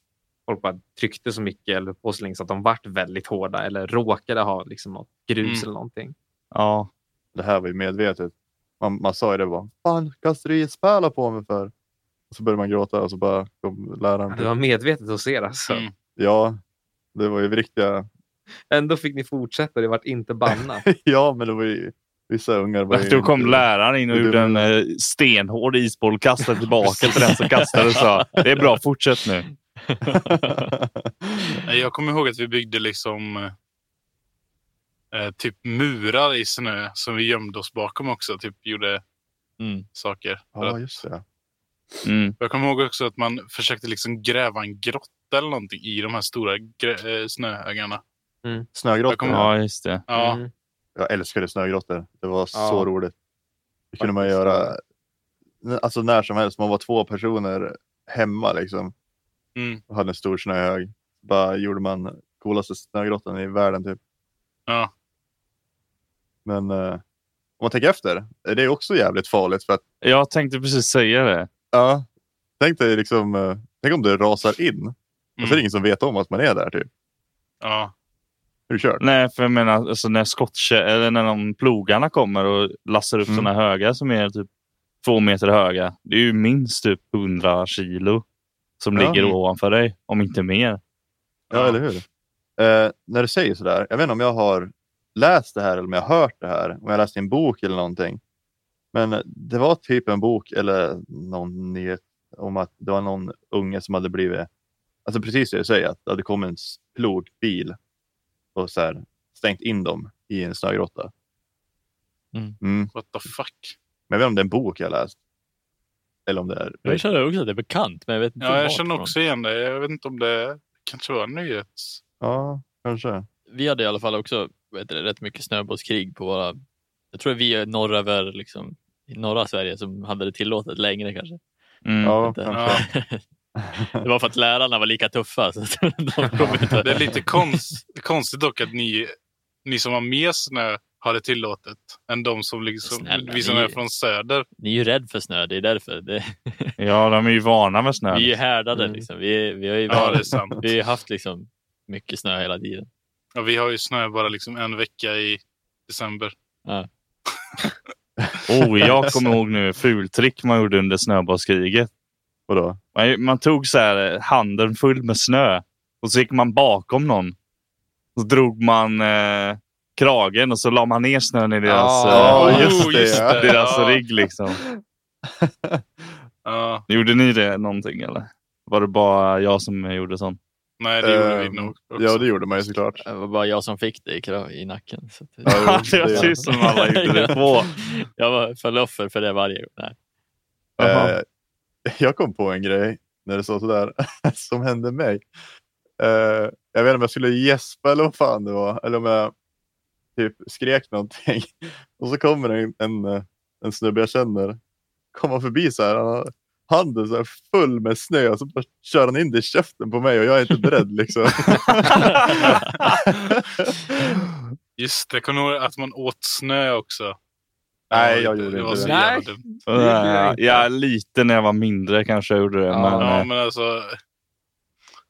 folk bara tryckte så mycket eller på så länge så att de vart väldigt hårda eller råkade ha liksom något grus Mm. eller någonting. Ja, Det här var ju medvetet. Man, man sa ju det bara. Fan, kastar du ispärlar på mig för? Och så började man gråta och så bara kom läraren. Det var medvetet hos er alltså. Mm. Ja, det var ju riktiga. Ändå fick ni fortsätta, det vart inte bannat. ja, men det var ju Vissa ungar var ju Då kom läraren in och gjorde en eh, stenhård isboll och kastade tillbaka till den som kastade och sa det är bra, fortsätt nu. Jag kommer ihåg att vi byggde liksom eh, typ murar i snö som vi gömde oss bakom också. Typ gjorde Mm. saker. Ja, att- just det. Mm. Jag kommer ihåg också att man försökte liksom gräva en grotta eller någonting i de här stora grä- eh, snöhögarna. Snögrottor. Jag kommer- Ja, just det. Ja, Mm. Jag älskade snögrottor. Det var så Ja. roligt. Det kunde man göra alltså när som helst. Man var två personer hemma liksom. mm, Och hade en stor snöhög. Bara gjorde man coolaste snögrottan i världen typ. ja. Men eh, om man tänker efter. Det är också jävligt farligt för att Jag tänkte precis säga det. ja, tänk dig liksom. eh, tänk om det rasar in. Och så är det Mm, ingen som vet om att man är där typ. ja. Du kört? Nej, för jag menar alltså, när skottkö eller när de plogarna kommer och lassar upp Mm. sådana högar som är typ två meter höga. Det är ju minst typ 100 kilo som Ja. ligger ovanför dig, om inte mer. Ja, eller hur? Eh, när du säger sådär, jag vet inte om jag har läst det här eller om jag har hört det här, om jag läst i en bok eller någonting. Men det var typ en bok eller någon nyhet om att det var någon unge som hade blivit, alltså precis det du säger, att det hade kommit en plogbil och så här, stängt in dem i en snögrotta. Mm. Mm. What the fuck? Men jag vet inte om det är en bok jag läst. Eller om det är... Jag känner också att det är bekant, men jag vet inte Ja, jag känner också igen det. Jag vet inte om det kanske var nyhets... Ja, kanske. Vi hade i alla fall också vet du, rätt mycket snöbollskrig på våra... Jag tror vi är norröver, liksom, i norra Sverige som hade det tillåtet längre kanske. Mm. Ja, Det- kanske. Det var för att lärarna var lika tuffa. Så att de. Det är lite konst, konstigt dock att ni, ni som har mer snö har det tillåtet än de som liksom, Snälla, vi som ni- är från söder. Ni är ju rädd för snö, det är därför. Det, Ja, de är ju vana med snö. vi är ju härdade. Mm. Liksom. Vi, vi har ju Ja, det är varit, sant. vi har haft liksom mycket snö hela tiden. Ja, vi har ju snö bara liksom en vecka i december. Oh, jag kommer ihåg nu fultrick man gjorde under snöbollskriget. Vadå? Man, man tog så här eh, handen full med snö och så gick man bakom någon. Så drog man eh, kragen och så la man ner snön i deras, Ja, eh, just det, ja. deras Ja. rigg. Liksom. Ja, Gjorde ni det någonting eller? Var det bara jag som gjorde sånt? Nej, det gjorde vi Ehm, nog också. Ja, det gjorde man ju såklart. Det var bara jag som fick det i, i nacken. Så att, Ja, det var det- tyst som alla gjorde det på. jag var föll offer för det varje gång. Nej. Eh, jag kom på en grej när det sa sådär som hände mig. Eh, jag vet inte om jag skulle gäspa eller vad fan det var. Eller om jag typ skrek någonting. Och så kommer en, en, eh, en snubbe jag känner. Kommer förbi så här. Han har handen så här full med snö och så bara kör han in det i käften på mig och jag är inte beredd liksom. Just det, jag kommer att man åt snö också. Nej, Ja, jag gjorde det inte det. Nej. jag Ja, lite när jag var mindre kanske jag gjorde det. Ja. men, Ja, eh, men alltså.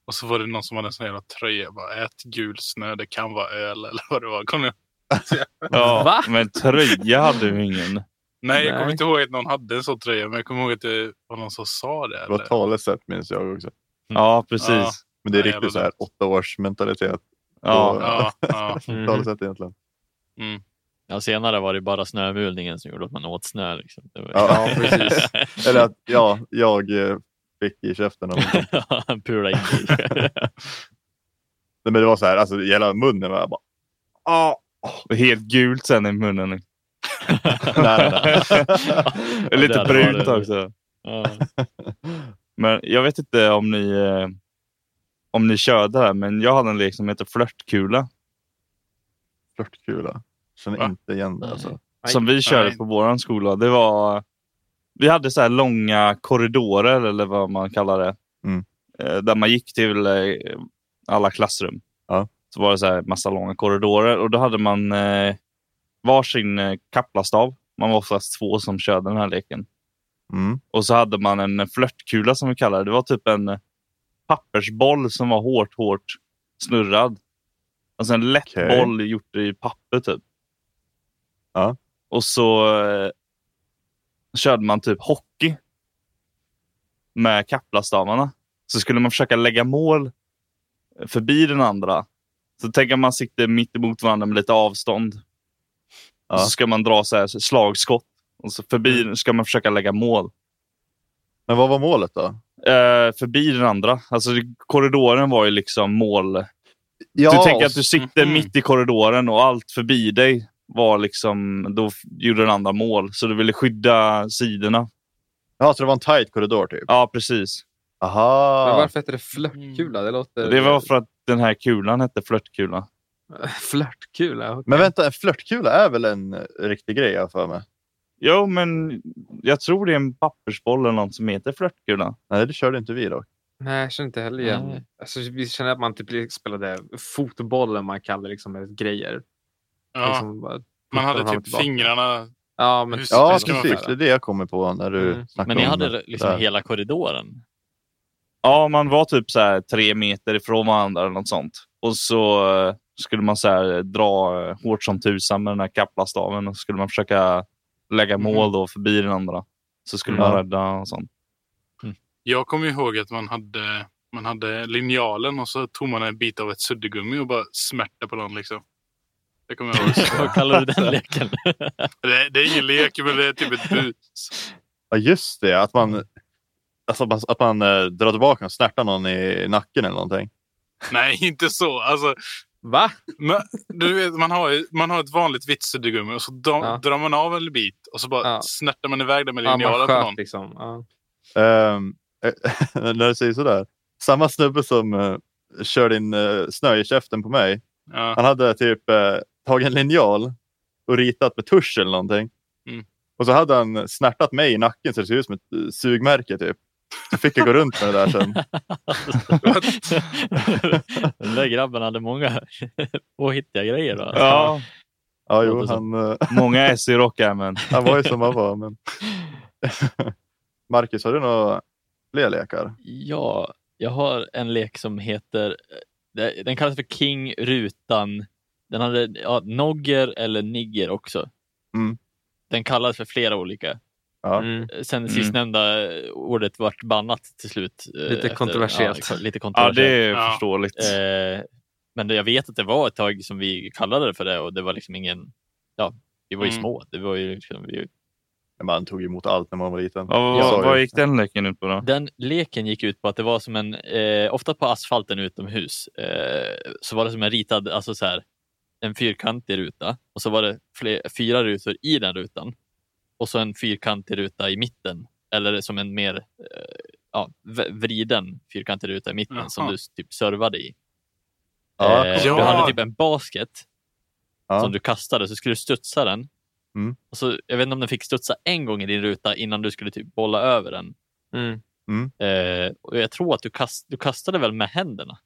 Och så var det någon som hade en sån jävla tröja. Bara, ät gul snö, det kan vara öl eller vad det var. Kom nu. ja, Va? men tröja hade vi ingen. Nej, jag kommer inte ihåg att någon hade en sån tröja. Men jag kommer ihåg att det var någon som sa det. Det var Eller? talesätt minns jag också. Ja, precis. Ja. Men det är Nej, riktigt så här åtta års mentalitet. Ja. Ja, ja. Mhm. Talesätt egentligen. Mm. Ja, senare var det bara snömulningen som gjorde att man åt snö. Liksom. Det var... Ja, precis. Eller att ja, jag eh, fick i käften. Han pulade in Men det var så här, alltså hela munnen var bara... Ah. Och Helt gult sen i munnen. Nej, nej, nej. Lite brunt också. Ja. Men jag vet inte om ni, eh, om ni körde det här, men jag hade en lek som heter flörtkula. Flörtkula. Känner Va? inte igen det alltså. Som vi körde Nej. på våran skola. Det var, vi hade så här långa korridorer eller vad man kallar det. Mm. Eh, Där man gick till eh, alla klassrum. Ja. Så var det så här massa långa korridorer och då hade man eh, varsin eh, kaplastav. Man var oftast två som körde den här leken. Mm. Och så hade man en flörtkula som vi kallar det. Det var typ en pappersboll som var hårt, hårt snurrad. Alltså en lätt Okej. boll gjort i papper typ. Ja. Och så eh, körde man typ hockey. Med kaplastavarna. Så skulle man försöka lägga mål förbi den andra. Så tänk att man sitter mitt emot varandra med lite avstånd. Ja. Och så ska man dra så här slagskott. Och så förbi ska man försöka lägga mål. Men vad var målet då? Eh, förbi den andra. Alltså korridoren var ju liksom mål. Ja, du tänker att du sitter Mhm. mitt i korridoren och allt förbi dig var liksom, då gjorde den andra mål. Så du ville skydda sidorna. ja, så det var en tight korridor typ? Ja, precis. Aha. Men varför heter det flörtkula? Det låter... Det var för att den här kulan hette flörtkula. Flörtkula? okej. Men vänta, en flörtkula är väl en eh, riktig grej jag för mig? Jo, men jag tror det är en pappersboll eller något som heter flörtkula. Nej, det körde inte vi dock. Nej, jag känner inte heller igen. Nej. Alltså, vi känner att man typ spelade fotboll, eller man kallar det liksom grejer. Ja, Liksom bara man hade typ tillbaka. fingrarna. Ja, men Hur- Ja, precis. Det är det jag kommer på när du Mm. snackar Men ni om hade liksom hela korridoren? Ja, man var typ så här tre meter ifrån varandra eller något sånt. Och så eh, skulle man så här dra eh, hårt som tusan med den här kaplastaven och så skulle man försöka lägga Mhm. mål då förbi den andra. Så skulle Ja. man rädda och sånt. Jag kommer ihåg att man hade, man hade linjalen och så tog man en bit av ett suddgummi och bara smärta på någon. Liksom. Det kommer jag ihåg. Vad kallar du den leken? det, det är ingen lek, men det är typ ett bus. Ja, just det. Att man, alltså, att man, att man eh, drar tillbaka och snärtar någon i nacken eller någonting. Nej, inte så. Alltså, Va? men, du vet, man, har, ju- man har ett vanligt vitt suddgummi och så dra, Ja. drar man av en bit och så bara Ja. snärtar man iväg det med Ja, linjalen man på någon. liksom. Ja. Ehm, när du säger sådär. Samma snubbe som uh, körde in uh, snö i käften på mig. Ja. Han hade typ eh, tagit en linjal och ritat med tusch eller någonting. Mm. Och så hade han snärtat mig i nacken så det ser ut som ett eh, sugmärke typ. Så fick jag gå runt med det där sen. Den där grabben hade många påhittiga grejer. Då. Ja, Ja, jo, han, eh, många S i rockärmen. han var ju som han var. Men... Marcus, har du några fler lekar? Ja, jag har en lek som heter, det- den kallas för King Rutan. Den hade ja, Nogger eller Nigger också. Mm. Den kallas för flera olika. Ja. Mm. Sen Mm. sistnämnda ordet vart bannat till slut. eh, Lite kontroversiellt. Ja, lite Ja, kontroversiellt. det är Ja. förståeligt. Eh, men jag vet att det var ett tag som vi kallade det för det och det var liksom ingen, ja, vi var ju Mm. små. Det var ju liksom, vi, Man tog emot allt när man var liten. Ja, vad, vad gick den leken ut på då? Den leken gick ut på att det var som en, eh, ofta på asfalten utomhus, eh, så var det som en ritad, alltså så här, en fyrkantig ruta och så var det fler, fyra rutor i den rutan och så en fyrkantig ruta i mitten eller som en mer eh, ja, vriden fyrkantig ruta i mitten Jaha. som du typ servade i. Ja, eh, ja. Du hade typ en basket Ja. som du kastade så skulle du studsa den. Mm. Och så, jag vet inte om den fick studsa en gång i din ruta innan du skulle typ bolla över den. Mm. Eh, och jag tror att du, kast, du kastade väl med händerna?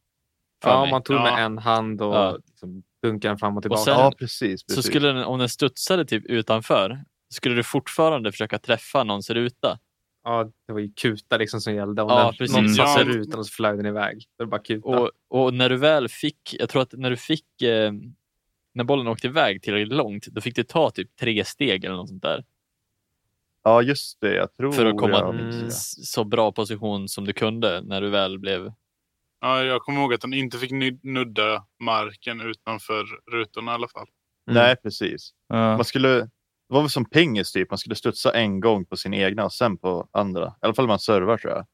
För Ja, mig. man tog Ja. med en hand och Ja. liksom dunkade den fram och tillbaka. sen- ja, precis. Så precis. skulle den, om den studsade typ utanför, skulle du fortfarande försöka träffa någons ruta. Ja, det var ju kuta liksom som gällde. Om Ja, den, någon satte Ja. rutan och så flög den iväg. Det var bara kuta. Och, och när du väl fick, jag tror att när du fick, eh, när bollen åkte iväg tillräckligt långt, då fick du ta typ tre steg eller något sånt där. Ja, just det. Jag tror För att komma jag Mm. så bra position som du kunde när du väl blev... Ja, jag kommer ihåg att den inte fick nudda marken utanför rutorna i alla fall. Mm. Nej, precis. Ja. Man skulle, det var väl som pingis typ. Man skulle studsa en gång på sin egna och sen på andra. I alla fall om man servar tror jag.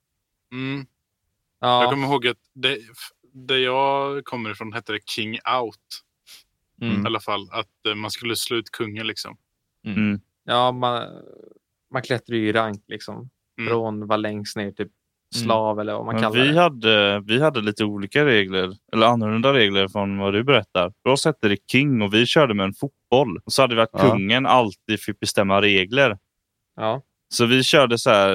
Mm. Jag Ja, kommer ihåg att det, där jag kommer ifrån hette det King Out. Mm. I alla fall. Att eh, man skulle slå ut kungen liksom. Mm. ja man, man klättrar ju i rank liksom. Mm. Från var längst ner typ slav eller vad man Men kallar vi, det. hade, vi hade lite olika regler, eller annorlunda regler från vad du berättar. För oss hette det King och vi körde med en fotboll. Och så hade vi att Ja. kungen alltid fick bestämma regler. Ja. Så vi körde så här,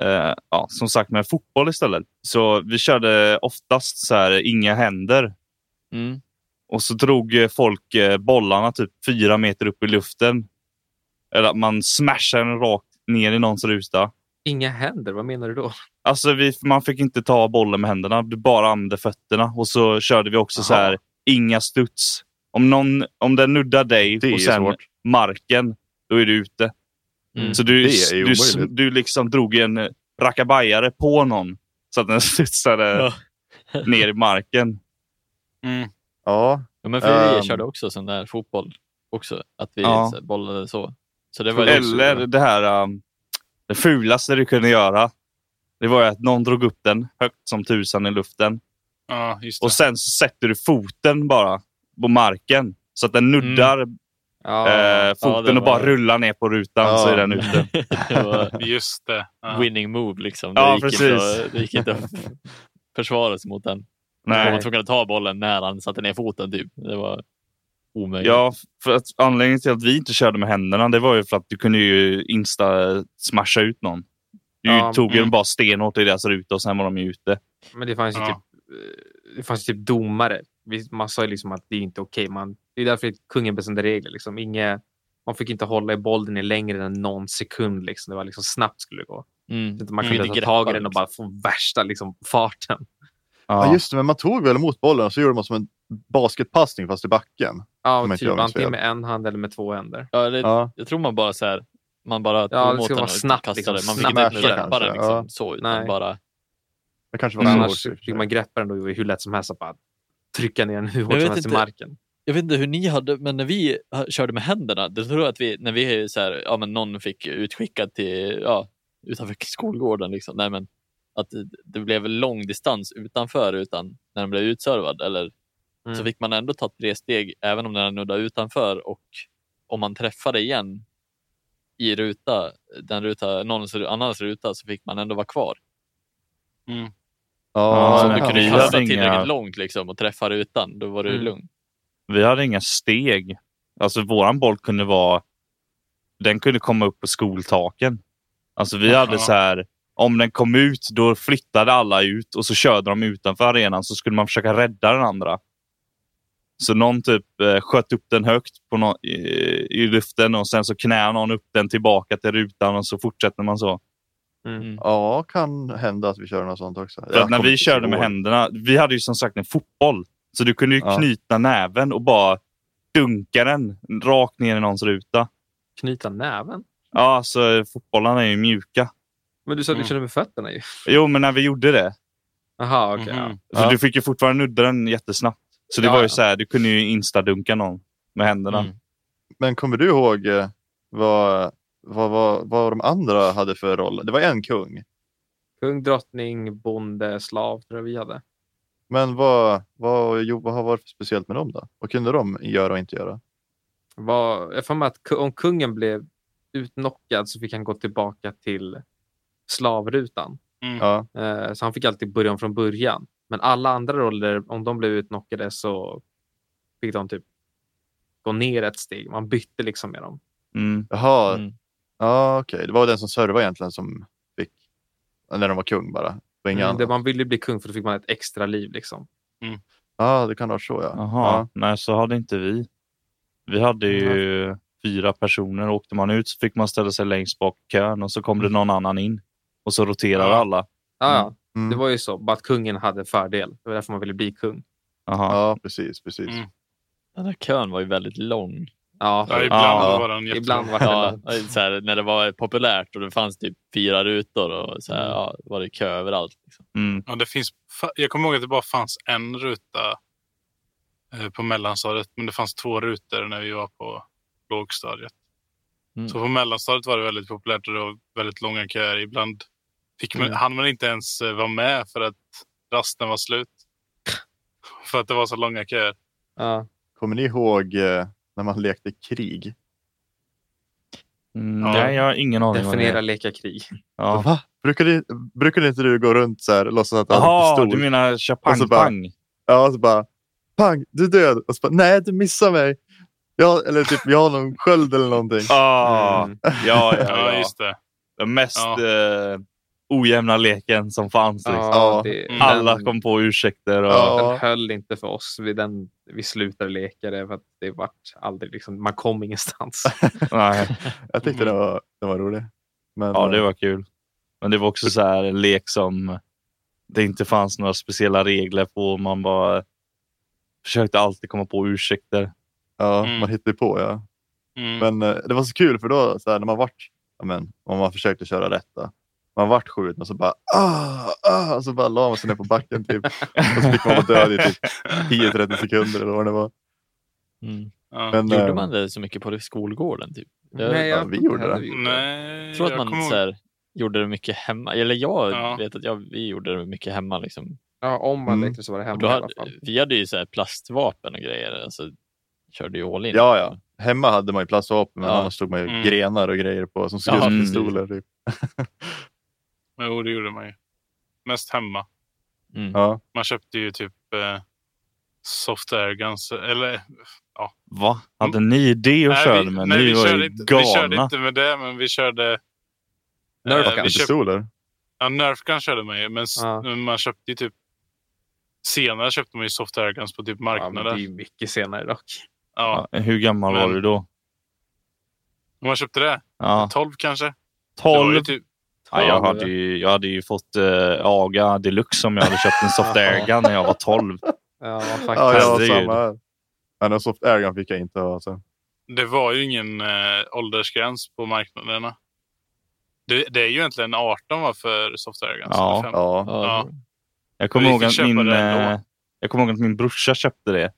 eh, ja, som sagt med fotboll istället. Så vi körde oftast så här, inga händer. Mm. Och så drog folk eh, bollarna typ fyra meter upp i luften. Eller att man smashade den rakt ner i någons ruta. Inga händer, vad menar du då? Alltså vi, man fick inte ta bollen med händerna, du bara använde fötterna. Och så körde vi också så Jaha. här, inga studs. Om, någon, om den nuddar dig Det och sen svårt. marken, då är du ute. Mm. Så du, du, du liksom drog en eh, rackabajare på någon så att den studsade Ja. ner i marken. Mm. Ja, Ja, men för vi Ehm. körde också sån där fotboll. också. Att vi Ja. så bollade så. Så det var ju också- Eller det här, um, det fulaste du kunde göra. Det var ju att någon drog upp den högt som tusan i luften. Ja, just det. Och sen så sätter du foten bara på marken. Så att den nuddar Ja, eh, foten Mm. det och bara var- rullar ner på rutan Ja. så är den ute. det var Just det. Ja. winning move liksom. Det, Ja, gick precis. Inte att, det gick inte att försvara sig mot den. Man var Nej. tvungen att ta bollen när han satte ner foten. Typ. Det var omöjligt. Ja, för att anledningen till att vi inte körde med händerna det var ju för att du kunde ju insta-smasha ut någon. Du Ja, tog ju mm. bara stenhårt i deras ruta och sen var de ju ute. Men det fanns ju Ja. typ, eh, det fanns ju typ domare. Man sa ju liksom att det är inte okej. Man, det är därför kungen bestämde regler. Liksom. Inge, man fick inte hålla i bollen i längre än någon sekund. Liksom. Det var liksom snabbt skulle det gå. Mm. Man Mm. kunde Inte ta tag i den och bara få värsta liksom, farten. Ja. just det, men man tog väl emot bollen och så gjorde man som en basketpassning fast i backen. Ja, typ, antingen med en hand eller med två händer. Ja, det, Ja. Jag tror man bara så här, man bara tog det emot ska den vara och snabbt, kastade. liksom. Man fick Snabbt inte greppa den liksom, ja. så, utan Nej. bara... Det kanske var Men så annars fick man greppa den då hur lätt som helst och bara trycka ner den hur hårt som helst i marken. Jag vet inte hur ni hade, men när vi körde med händerna, det tror jag att vi, när vi så här, ja men någon fick utskickad till, ja, utanför skolgården liksom. Nej men, att det, blev lång distans utanför utan när den blev utservad eller Mm. så fick man ändå ta tre steg även om den nuddade utanför och om man träffade igen i ruta, den ruta, någons annans ruta så fick man ändå vara kvar. Mm. Ja, så om du kunde kasta hade inga- tillräckligt långt liksom och träffa rutan, då var du Mm. lugn. Vi hade inga steg. Alltså våran boll kunde vara... Den kunde komma upp på skoltaken. Alltså vi hade Jaha. så här... Om den kom ut, då flyttade alla ut och så körde de utanför arenan så skulle man försöka rädda den andra. Så någon typ eh, sköt upp den högt på nå- i, i luften och sen så knär någon upp den tillbaka till rutan och så fortsätter man så. Mm. ja, kan hända att vi kör något sånt också. För när vi körde med händerna, vi hade ju som sagt en fotboll. Så du kunde ju Ja. knyta näven och bara dunka den rakt ner i någons ruta. Knyta näven. Ja, så fotbollarna är ju mjuka. Men du sa att du Mm. körde med fötterna ju. Jo, men när vi gjorde det. Jaha, okej. ja. Mhm. För Ja. du fick ju fortfarande nudda den jättesnabbt. Så det Ja, var ju ja. så här, du kunde ju instadunka någon med händerna. Mm. Men kommer du ihåg eh, vad, vad, vad, vad de andra hade för roll? Det var en kung. Kung, drottning, bonde, slav tror jag vi hade. Men vad, vad, jo, vad har varit för speciellt med dem då? Vad kunde de göra och inte göra? Var, jag får att om kungen blev utnockad så fick han gå tillbaka till slavrutan. Mm. Ja, Eh, så han fick alltid börja om från början. Men alla andra roller, om de blev utnockade så fick de typ gå ner ett steg. Man bytte liksom med dem. Mm. jaha. Mm. Ja, okej. Det var den som servade egentligen som fick, när de var kung bara. Det Mm, det, man ville bli kung för då fick man ett extra liv. Liksom. Ja, det kan vara så ja. Jaha, nej så hade inte vi. Vi hade ju fyra personer. Åkte man ut så fick man ställa sig längst bak i kön och så kom det någon annan in. Och så roterade Ja. alla. Ja, ja. Mm. Det var ju så. Bara att kungen hade fördel. Det var därför man ville bli kung. Jaha. Ja, precis, precis. Mm. Den här kön var ju väldigt lång. Ja, Ja, ibland Ja. var den jättelång. ibland var det Ja, så här, när det var populärt och det fanns typ fyra rutor och så här, Mm. ja, var det kö överallt. Liksom. Mm. Ja, det finns, jag kommer ihåg att det bara fanns en ruta eh, på mellanstadiet, men det fanns två rutor när vi var på lågstadiet. Mm. Så på mellanstadiet var det väldigt populärt och det var väldigt långa köer. Ibland fick man, Mm. hann man inte ens eh, vara med för att rasten var slut. för att det var så långa köer. ja. Kommer ni ihåg eh, när man lekte krig? Mm, Ja. Nej, jag har ingen aning Definiera leka krig. Ja. Va? Brukade, brukade inte du gå runt så här och låtsas att du hade pistol? du menar bara- chapang-pang? Ja, och så bara pang, du är död. Och så bara, nej, du missar mig. Jag, eller typ, jag har någon sköld eller någonting. Ah, Mm. ja, ja, Ja, just det. Den mest Ja. eh, ojämna leken som fanns. Liksom. Ja. det, Mm. Alla den, kom på ursäkter. Och, Ja. den höll inte för oss. Vi, den, vi slutade leka det för att det vart aldrig liksom, man kom ingenstans. nej. Jag tyckte det var, det var roligt. Men, Ja, det var kul. Men det var också så här en lek som det inte fanns några speciella regler på. Man bara försökte alltid komma på ursäkter. ja, Mm. man hittade på ja. Mm. Men eh, det var så kul för då så här, när man vart, ja, men, om man försökte köra rätt då. Man vart skjuten och så bara ah, ah, och så bara la man sig ner på backen typ. Och så fick man vara död i typ 10-30 sekunder eller vad det var. Mm. Ja. Men, Gjorde eh, man det så mycket på skolgården? Typ? Jag, Nej, ja, jag vi gjorde det. vi gjorde Nej, jag tror att man kommer så här, gjorde det mycket hemma. Eller jag Ja. vet att jag, vi gjorde det mycket hemma. Liksom. Ja, om man Mm. lekte så var det hemma då i alla hade, fall. vi hade ju så här plastvapen och grejer. Alltså, körde ju all in. Ja, ja. Hemma hade man ju plastvapen, men Ja. annars stod man ju Mm. grenar och grejer på som ut Ja. Typ. Jo, det gjorde man ju. Mest hemma. Mm. Ja. Man köpte ju typ eh, soft air guns. Eller Va? Hade ni det och nej, körde vi, med? nej, ni vi, var körde ju inte, galna. vi körde inte med det, men vi körde... Nerf eh, Pistoler? ja, Nerf gun körde man ju, men Ja. man köpte ju typ... Senare köpte man ju soft air guns på typ Ja, men det är ju mycket senare dock. Ja, Ja, hur gammal var Men- du då? och man köpte det. Ja, 12 kanske? Det var 12? ju typ, Ja, jag, Ja, hade ju, jag hade ju fått uh, AGA deluxe om jag hade köpt en soft air gun när jag var 12. Ja, faktiskt. Ja, jag var samma här. Men en soft airgun fick jag inte. Alltså. det var ju ingen eh, åldersgräns på marknaderna. Det, det är ju egentligen 18 va, för soft air guns. Ja. Ja. Ja, Ja. Jag kommer ihåg att min, eh, jag kommer ihåg att min brorsa köpte det.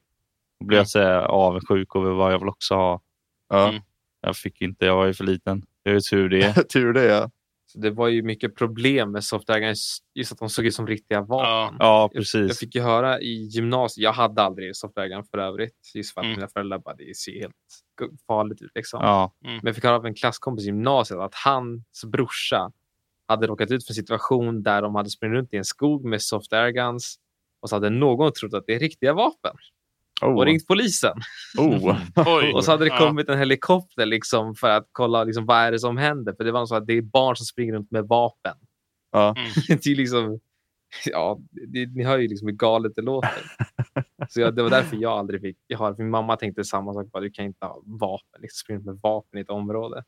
Då blev jag så här avundsjuk över vad jag vill också ha. Ja. Mm. Jag fick inte, jag var ju för liten. Det är ju tur det. Tur det ja. Så det var ju mycket problem med softwareägarna, just att de såg ut som riktiga vapen. Ja. Ja, Jag, jag precis. fick ju höra i gymnasiet, jag hade aldrig softwareägaren för övrigt, just för att Mm. mina föräldrar bara, det ser helt farligt ut. Liksom. Ja, Men jag fick höra av en klasskompis i gymnasiet att hans brorsa hade råkat ut för en situation där de hade sprungit runt i en skog med soft airguns och så hade någon trott att det är riktiga vapen och Oh. ringt polisen. Oh. Oj. Och så hade det kommit en helikopter liksom för att kolla liksom, vad är det som händer. För det var så att det är barn som springer runt med vapen. Ja. Mm. det är liksom, ja, det, ni hör ju liksom hur galet det låter. Så jag, det var därför jag aldrig fick. Jag har, min mamma tänkte samma sak. Bara, du kan inte ha vapen, liksom, springa runt med vapen i ett område.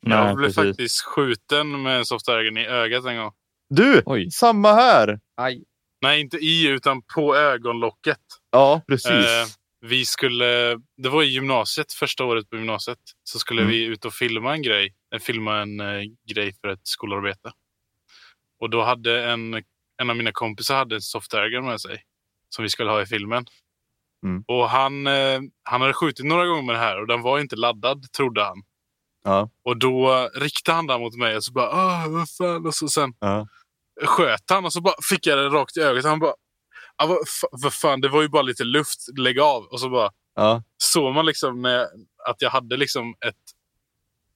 Jag nej, blev precis. faktiskt skjuten med en soft i ögat en gång. Du! Oj. Samma här! Aj, Nej, inte i, utan på ögonlocket. Ja, precis. Eh, vi skulle, det var i gymnasiet, första året på gymnasiet. Så skulle Mm. vi ut och filma en grej. eh, Filma en eh, grej för ett skolarbete. Och då hade en, en av mina kompisar hade en soft air gun med sig. Som vi skulle ha i filmen. Mm. Och han, eh, han hade skjutit några gånger med det här och den var inte laddad, trodde han. Ja. Och då riktade han den mot mig och så bara, ah, vad fan. Och så sen Ja. sköt han och så bara fick jag det rakt i ögat. Han bara, ah, vad, vad fan, det var ju bara lite luft, lägg av. Och så bara Ja. såg man liksom när, att jag hade liksom ett,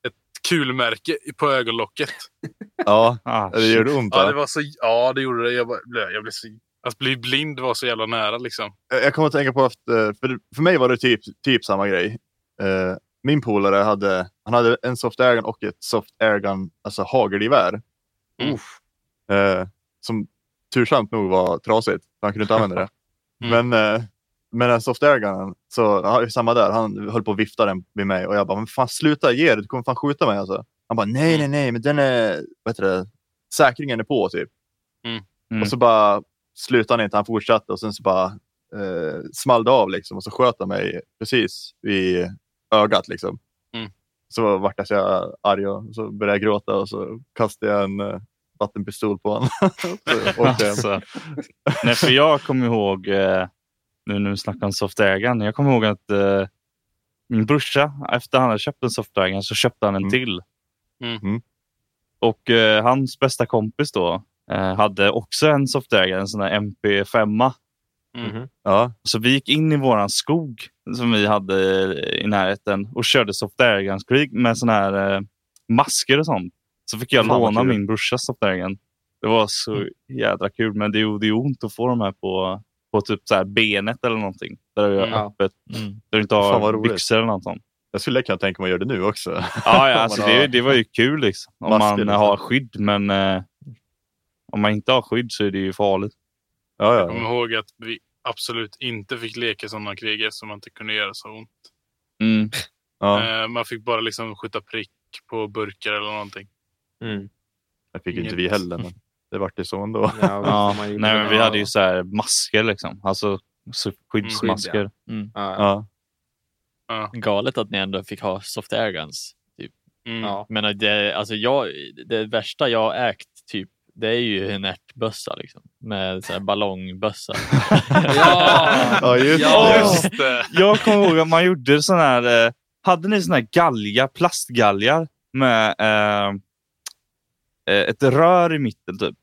ett kulmärke i- på ögonlocket. ja, Ah, det gjorde ont. Ja, det var så, ja, det gjorde det. Jag, bara, blev- jag blev så, att bli blind var så jävla nära liksom. Jag kommer att tänka på att eh, för, för mig var det typ, typ samma grej. Eh, min polare hade, han hade en soft airgun och ett soft airgun, alltså hagelgevär. Mm. Eh, som tursamt nog var trasigt, han kunde inte använda det. Mm. Men eh, med den soft airgunen, så ja, samma där, han höll på att vifta den vid mig och jag bara, men fan sluta ge det, du kommer fan skjuta mig alltså. Han bara, nej, nej, nej, men den är, vad heter det, säkringen är på typ. Mm. Och så bara slutade han inte, han fortsatte och sen så bara eh, small det av liksom och så sköt han mig precis i ögat liksom. Mm. Så vart jag så arg och så började jag gråta och så kastade jag en eh, vattenpistol på honom. Alltså. Nej, för jag kommer ihåg, eh, nu när vi snackar om soft airgun, jag kommer ihåg att eh, min brorsa, efter han hade köpt en soft airgun så köpte han en Mm. till. Mm. Mm. Och eh, hans bästa kompis då eh, hade också en soft airgun, en sån där MP5. Mm. Mhm. Ja, Så vi gick in i våran skog som vi hade i närheten och körde soft airgun-krig med såna här eh, masker och sånt. Så fick jag Fan, låna kul. min brorsas airgun. Det var så jädra kul, men det gjorde ju ont att få de här på, på typ så här benet eller någonting. Där det är Mm. öppet, Mm. där du inte har byxor eller något sånt. jag skulle kunna tänka mig att göra det nu också. Ja, ja alltså det, det var ju kul liksom. Om Masker man liksom. har skydd, men eh, om man inte har skydd så är det ju farligt. Ja, Jag kommer ja. ihåg att vi absolut inte fick leka sådana krig eftersom man inte kunde göra så ont. Mm. ja. Eh, man fick bara liksom skjuta prick på burkar eller någonting. Mm. Det fick ju inte vi heller, men det vart det så ändå. Ja, Ja, nej, men vi hade ju så här masker liksom. Alltså så skyddsmasker. Mm. Ja, ja. Ja. Ja. Galet att ni ändå fick ha soft airguns. Mm. Ja. Men det, alltså jag, det värsta jag ägt typ det är ju en ärtbössa liksom. Med så här ballongbössa. Ja! Ja, just Ja. Just det. Jag kommer ihåg att man gjorde sån här... Eh, hade ni sån här galja, plastgalgar med eh, eh, ett rör i mitten typ?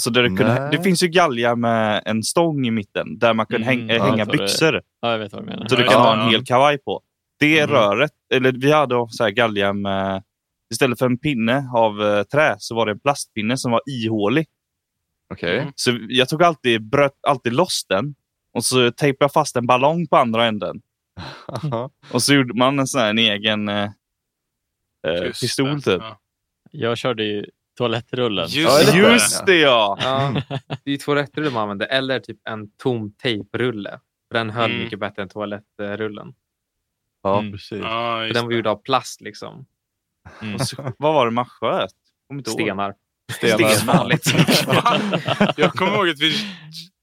Så där det, kunde, det finns ju galgar med en stång i mitten där man kan Mm, häng, eh, ja, hänga det. byxor. Ja, jag vet vad du menar. Så du kan ja, ha en ja. hel kavaj på. Det Mm. röret, eller vi hade så här galgar med... Istället för en pinne av eh, trä så var det en plastpinne som var ihålig. Okej. Mm. Så jag tog alltid, bröt alltid loss den och så tejpade jag fast en ballong på andra änden. Och så gjorde man en sån här en egen eh, eh, pistol det. typ. Ja. Jag körde ju toalettrullen. Just det. Just det ja! Ja, det är två rätter man använder. Eller typ en tom tejprulle. För Den höll Mm. mycket bättre än toalettrullen. Ja, Mm. precis. Ja, För den var gjord av plast liksom. Mm. Så, vad var det man sköt? Stenar. Stenar. Är farligt. Jag kommer ihåg att vi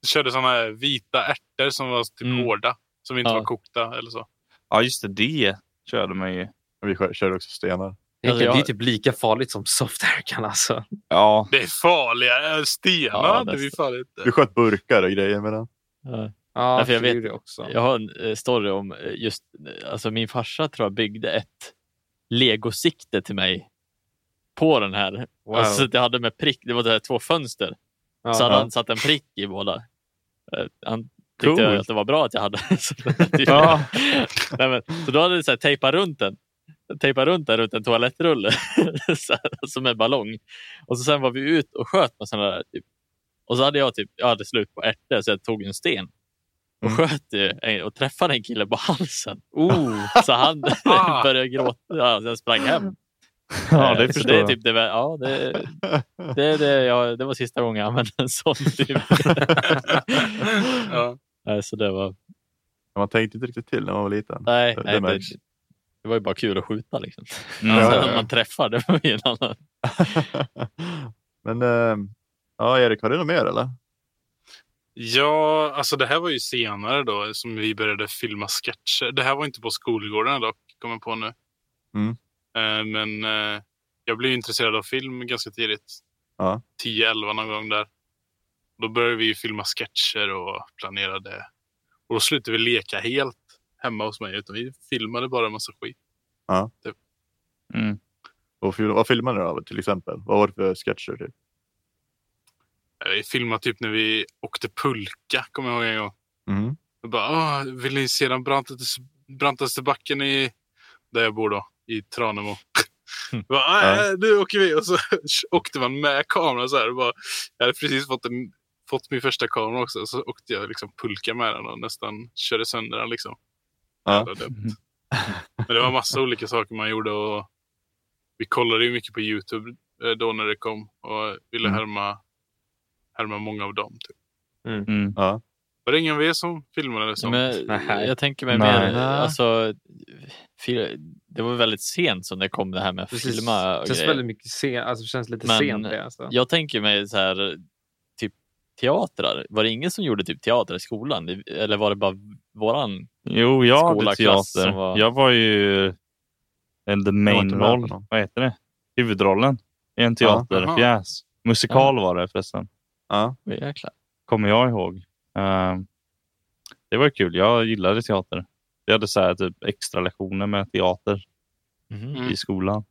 körde såna här vita ärtor som var typ Mm. hårda. Som inte Ja. var kokta eller så. Ja just det, det körde man ju. Vi kör- körde också stenar. Egentligen, jag- Det är typ lika farligt som soft airgun alltså. Ja, Det är farliga stenar Ja, hade vi fan inte. Vi sköt burkar och grejer med den. Ja. Ja, Ja, för jag det vet- jag också. Jag har en eh, story om eh, just, eh, alltså min farsa tror jag byggde ett legosikte till mig på den här. Wow. Alltså det hade med prick, det var det här två fönster. Ja. så hade ja. han satt en prick i båda. Eh, Han tyckte Cool. att det var bra att jag hade. så, Ja. Nej, men, så då hade det så här, tejpat runt den. Tejpat runt den runt en toalettrulle. så som en ballong. Och så sen var vi ut och sköt med sådana där. Typ. Och så hade jag typ, jag hade slut på ärtor så jag tog en sten. Och Mm. sköt ju och träffade en kille på halsen. Oh, Så han Ah. började gråta. Ja, sen sprang hem. ja Eh, det så förstår det är jag. typ det, ja, det, det, det, ja, det var sista gången jag använde en sån. Typ. ja. Så det var, Man tänkte inte riktigt till när man var liten. nej, Det- nej, det. Det var ju bara kul att skjuta. Liksom. Mm. Ja, Sen ja, man träffar, det var ju en annan. Men eh, ja, Erik, har du något mer eller? ja, alltså det här var ju senare då som vi började filma sketcher. Det här var inte på skolgården dock, kommer jag på nu. Mm. Eh, men eh, jag blev intresserad av film ganska tidigt. Ja. 10-11 någon gång där. Då började vi filma sketcher och planerade. Och då slutade vi leka helt hemma hos mig. Utan vi filmade bara en massa skit. Mm. Och vad filmade du av till exempel? Vad var det för sketcher? Typ? Vi filmade typ när vi åkte pulka, kommer jag ihåg en gång. Mm. Och bara, "Åh, vill ni se den brantaste, brantaste backen i, där jag bor då, i Tranemo? Mm. Jag bara, "Äh, Nu åker vi! Och så åkte man med kameran så här. Bara, jag hade precis fått, en, fått min första kamera också. Så åkte jag liksom pulka med den och nästan körde sönder den. Liksom. Ja. Dumt. Men det var massa olika saker man gjorde. Och vi kollade ju mycket på Youtube eh, då när det kom. Och ville Mm. härma, härma många av dem. Typ. Mm. Ja. Var det ingen av er som filmade sånt? Men, Nej. jag tänker mig mer, alltså, det var väldigt sent som det kom det här med att precis. filma och Det känns väldigt mycket sen, alltså, det känns lite Men- sent det. Alltså. Jag tänker mig så här, typ teatrar. Var det ingen som gjorde typ teater i skolan? Eller var det bara våran? Jo, jag hade teater. var- Jag var ju en the main roll. Vad heter det? Huvudrollen i en teaterpjäs. Musikal var det förresten. Ja. Jäklar. Kommer jag ihåg. Ehm, det var kul. Jag gillade teater. Vi hade så här, typ extra lektioner med teater. Mm. i skolan.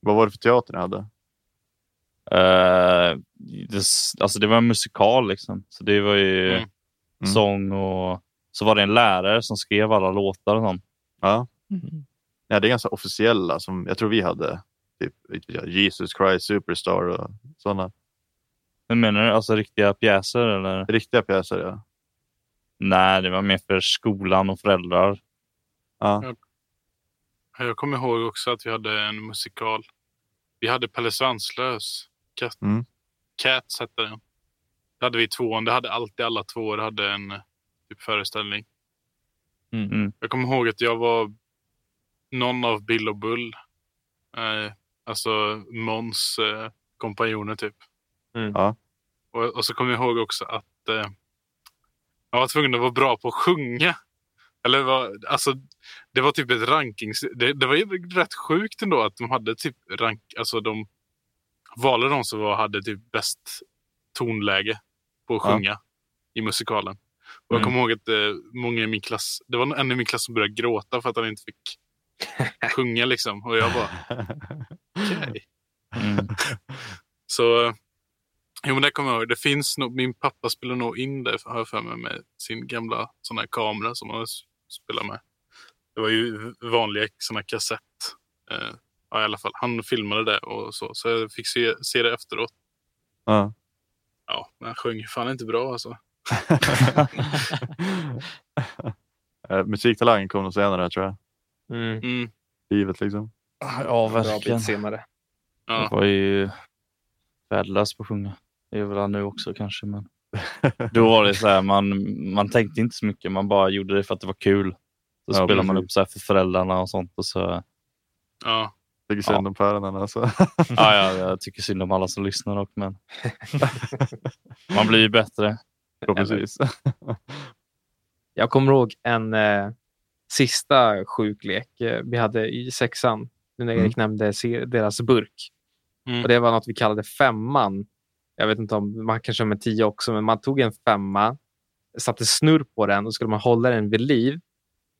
Vad var det för teater ni hade? Eh, det, alltså det var en musikal liksom. Så det var ju Mm. Mm. sång och så var det en lärare som skrev alla låtar och sånt. Ja. Mhm. ja, det är ganska officiella som jag tror vi hade. Typ Jesus Christ Superstar och sådana Hur menar du? Alltså riktiga pjäser eller? riktiga pjäser. Ja. Nej, det var mer för skolan och föräldrar. Ja. Jag kommer ihåg också att vi hade en musikal. Vi hade Pelle Svanslös. Cat, Mm. Cats hette den. Det hade vi i tvåan. Det hade alltid alla tvåor hade en typ föreställning. Mm. Jag kommer ihåg att jag var någon av Bill och Bull. Eh, alltså Måns eh, kompanjoner typ. Mm. Ja. Och, och så kommer jag ihåg också att eh, jag var tvungen att vara bra på att sjunga. Eller var, alltså, det var typ ett rankings... Det, det var ju rätt sjukt ändå att de hade typ rank... Alltså de valde de som var, hade typ bäst tonläge på att Ja. sjunga i musikalen. Och jag Mm. kommer ihåg att eh, många i min klass, det var en i min klass som började gråta för att han inte fick sjunga liksom. Och jag bara, okej. Mm. Så, jo men det kommer jag ihåg. Det finns nog, min pappa spelar nog in det, har jag för mig, med sin gamla sån här kamera som han spelar med. Det var ju vanliga sån här kassett. Eh, ja, i alla fall. Han filmade det och så, så jag fick se, se det efteråt. Ja. Ja, men han sjöng fan inte bra alltså. Eh, Musiktalangen kom nog senare tror jag. Mm. Mm, Livet liksom. Ja, Bra verkligen. senare. Jag ja. var ju värdelös på att sjunga. Det är väl han nu också kanske. Men... Då var det så här, man, man tänkte inte så mycket. Man bara gjorde det för att det var kul. Så Ja, spelade man upp så här för föräldrarna och sånt. Och så, ja. Tycker synd om päronen alltså. ja, ja, jag tycker synd om alla som lyssnar dock, men man blir ju bättre. Förhoppningsvis. Jag kommer ihåg en eh, sista sjuklek eh, vi hade i sexan. Nu när Erik nämnde se- deras burk. Mm. Och Det var något vi kallade femman. Jag vet inte om man kanske med tio också, men man tog en femma, satte snurr på den och skulle man hålla den vid liv.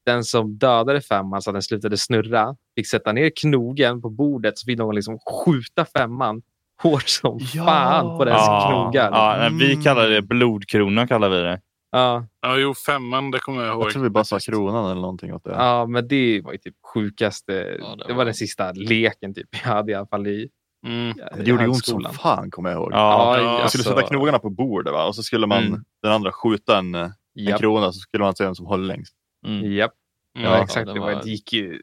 Den som dödade femman så att den slutade snurra fick sätta ner knogen på bordet så fick någon liksom skjuta femman hårt som fan på dess knogar. ja, nej, vi Mm. kallar det blodkrona. Kallar vi det. Ja, ja, jo femman, det kommer jag ihåg. Jag tror vi bara sa kronan eller någonting åt det. Ja, men det var ju typ sjukaste. Ja, det det, var... var- den sista leken typ jag hade i alla fall i Mm. ja, Det gjorde ju ont som fan kommer jag ihåg. Ja, Ja, Ja, Man skulle alltså, sätta knogarna på bordet va? och så skulle man Mm. den andra skjuta en, en Japp, krona så skulle man se vem som håller längst. Mm. Mm. Ja, Ja, exakt. det var... var- det gick ju...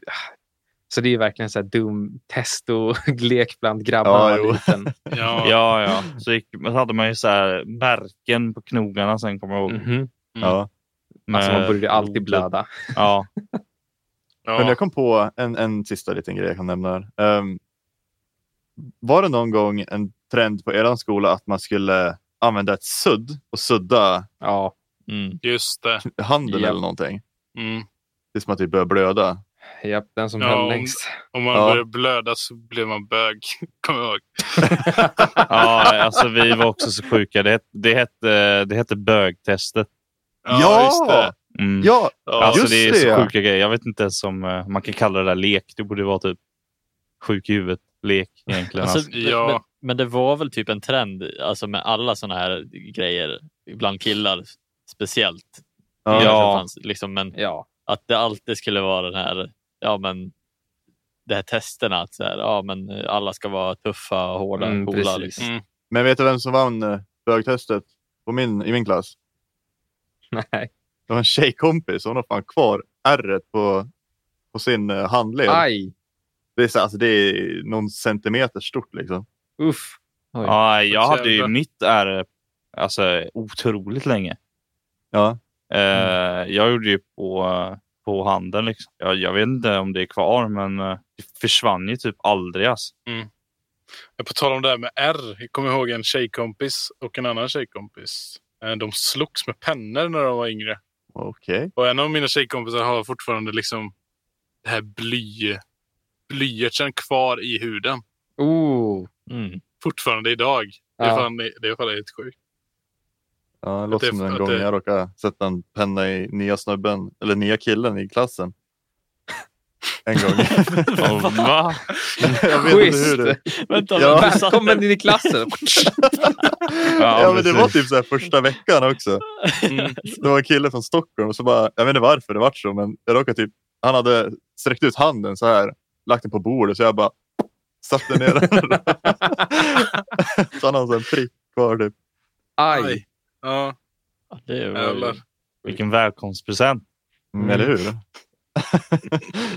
Så det är verkligen så här dum testo-lek bland grabbar Ja, när man jo. var liten. Ja. ja, ja. Så gick, så hade man ju så här märken på knogarna sen kommer jag ihåg. Mhm. Mm. Ja. Alltså man började alltid blöda. Ja, Ja. Men jag kom på en, en sista liten grej jag kan nämna. Ehm, var det någon gång en trend på er skola att man skulle använda ett sudd och sudda Ja, Mm. Just det. handen Japp. eller någonting? Mm. Tills man typ börjar blöda. Japp, den som Ja, höll om- längst. Om man Ja. började blöda så blev man bög. Kommer jag ihåg. ja, alltså vi var också så sjuka. Det, det, hette, det hette bögtestet. Ja! just det. Mm. Ja, Ja, Alltså just det är det, så ja. sjuka grejer. Jag vet inte ens om eh, man kan kalla det där lek. Det borde vara typ sjuk i huvudet lek egentligen. Alltså, Alltså, men- Ja. men, men det var väl typ en trend alltså med alla såna här grejer, bland killar speciellt. Ja. Det Ja. fanns, liksom, men Ja, att det alltid skulle vara den här, ja men det här testerna, att så här, ja men alla ska vara tuffa, hårda, Mm, coola. Liksom. Mm. Men vet du vem som vann eh, bögtestet på min, i min klass? nej. Det var en tjejkompis. Hon har fan kvar ärret på, på sin eh, handled. Aj, Det är, så, alltså, det är någon centimeter stort liksom. uff. Oj. ja, jag hade ju mitt är alltså, otroligt länge. Ja. Eh, Jag gjorde ju på, på handen. Liksom. Jag, jag vet inte om det är kvar, men eh, det försvann ju typ aldrig. Alltså. På tal om det här med R. Jag kommer ihåg en tjejkompis och en annan tjejkompis. Eh, De slogs med pennor när de var yngre. Okej. Och en av mina tjejkompisar har fortfarande liksom det här bly, blyertsen kvar i huden. Oh, Mm. Fortfarande idag. Det är Ja. fan, det är fan helt sjukt. Ja, det låter som den gången det- jag råkade sätta en penna i nya snubben, eller nya killen i klassen. En gång. Och, va? jag vet inte schysst. hur det... Vänta, Ja. Välkommen in i klassen. Ja, men det var typ så här första veckan också. Mm. Det var en kille från Stockholm och så bara, jag vet inte varför det vart så, men jag råkade typ, han hade sträckt ut handen så här, lagt den på bordet så jag bara satte ner den. så han har en prick kvar typ. Aj. Aj. Ja, Ja, det var ju... Vilken välkomstpresent. Mm. Eller hur?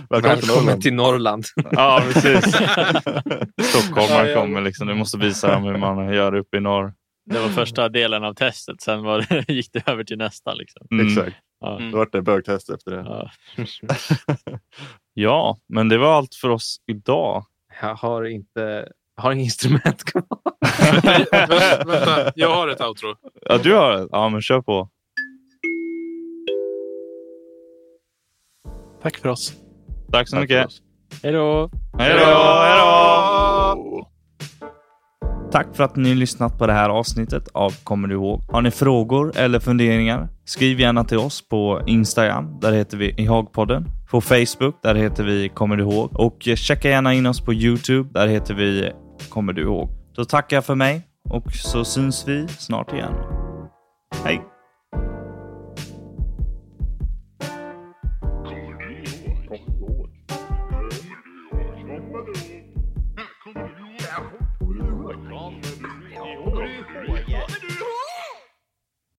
Välkommen till Välkommen Norrland. till Norrland. Ja, precis. Stockholmare Ja, ja. kommer liksom. Du måste visa dem hur man gör uppe i norr. Det var första delen av testet, sen var det, gick det över till nästa. Liksom. Mm. Exakt. Ja. Mm. Då vart det bögtest efter det. Ja. Ja, men det var allt för oss idag. Jag har inte jag har inget instrument kvar. vänta, jag har ett outro. Ja, du har det? Ja, men kör på. Tack för oss. Tack så Tack mycket. Hej då. Hej då. Hej då. Tack för att ni lyssnat på det här avsnittet av Kommer du ihåg? Har ni frågor eller funderingar? Skriv gärna till oss på Instagram. Där heter vi Ihagpodden. På Facebook, där heter vi Kommer du ihåg? Och checka gärna in oss på YouTube. Där heter vi kommer du ihåg. Då tackar jag för mig och så syns vi snart igen. Hej!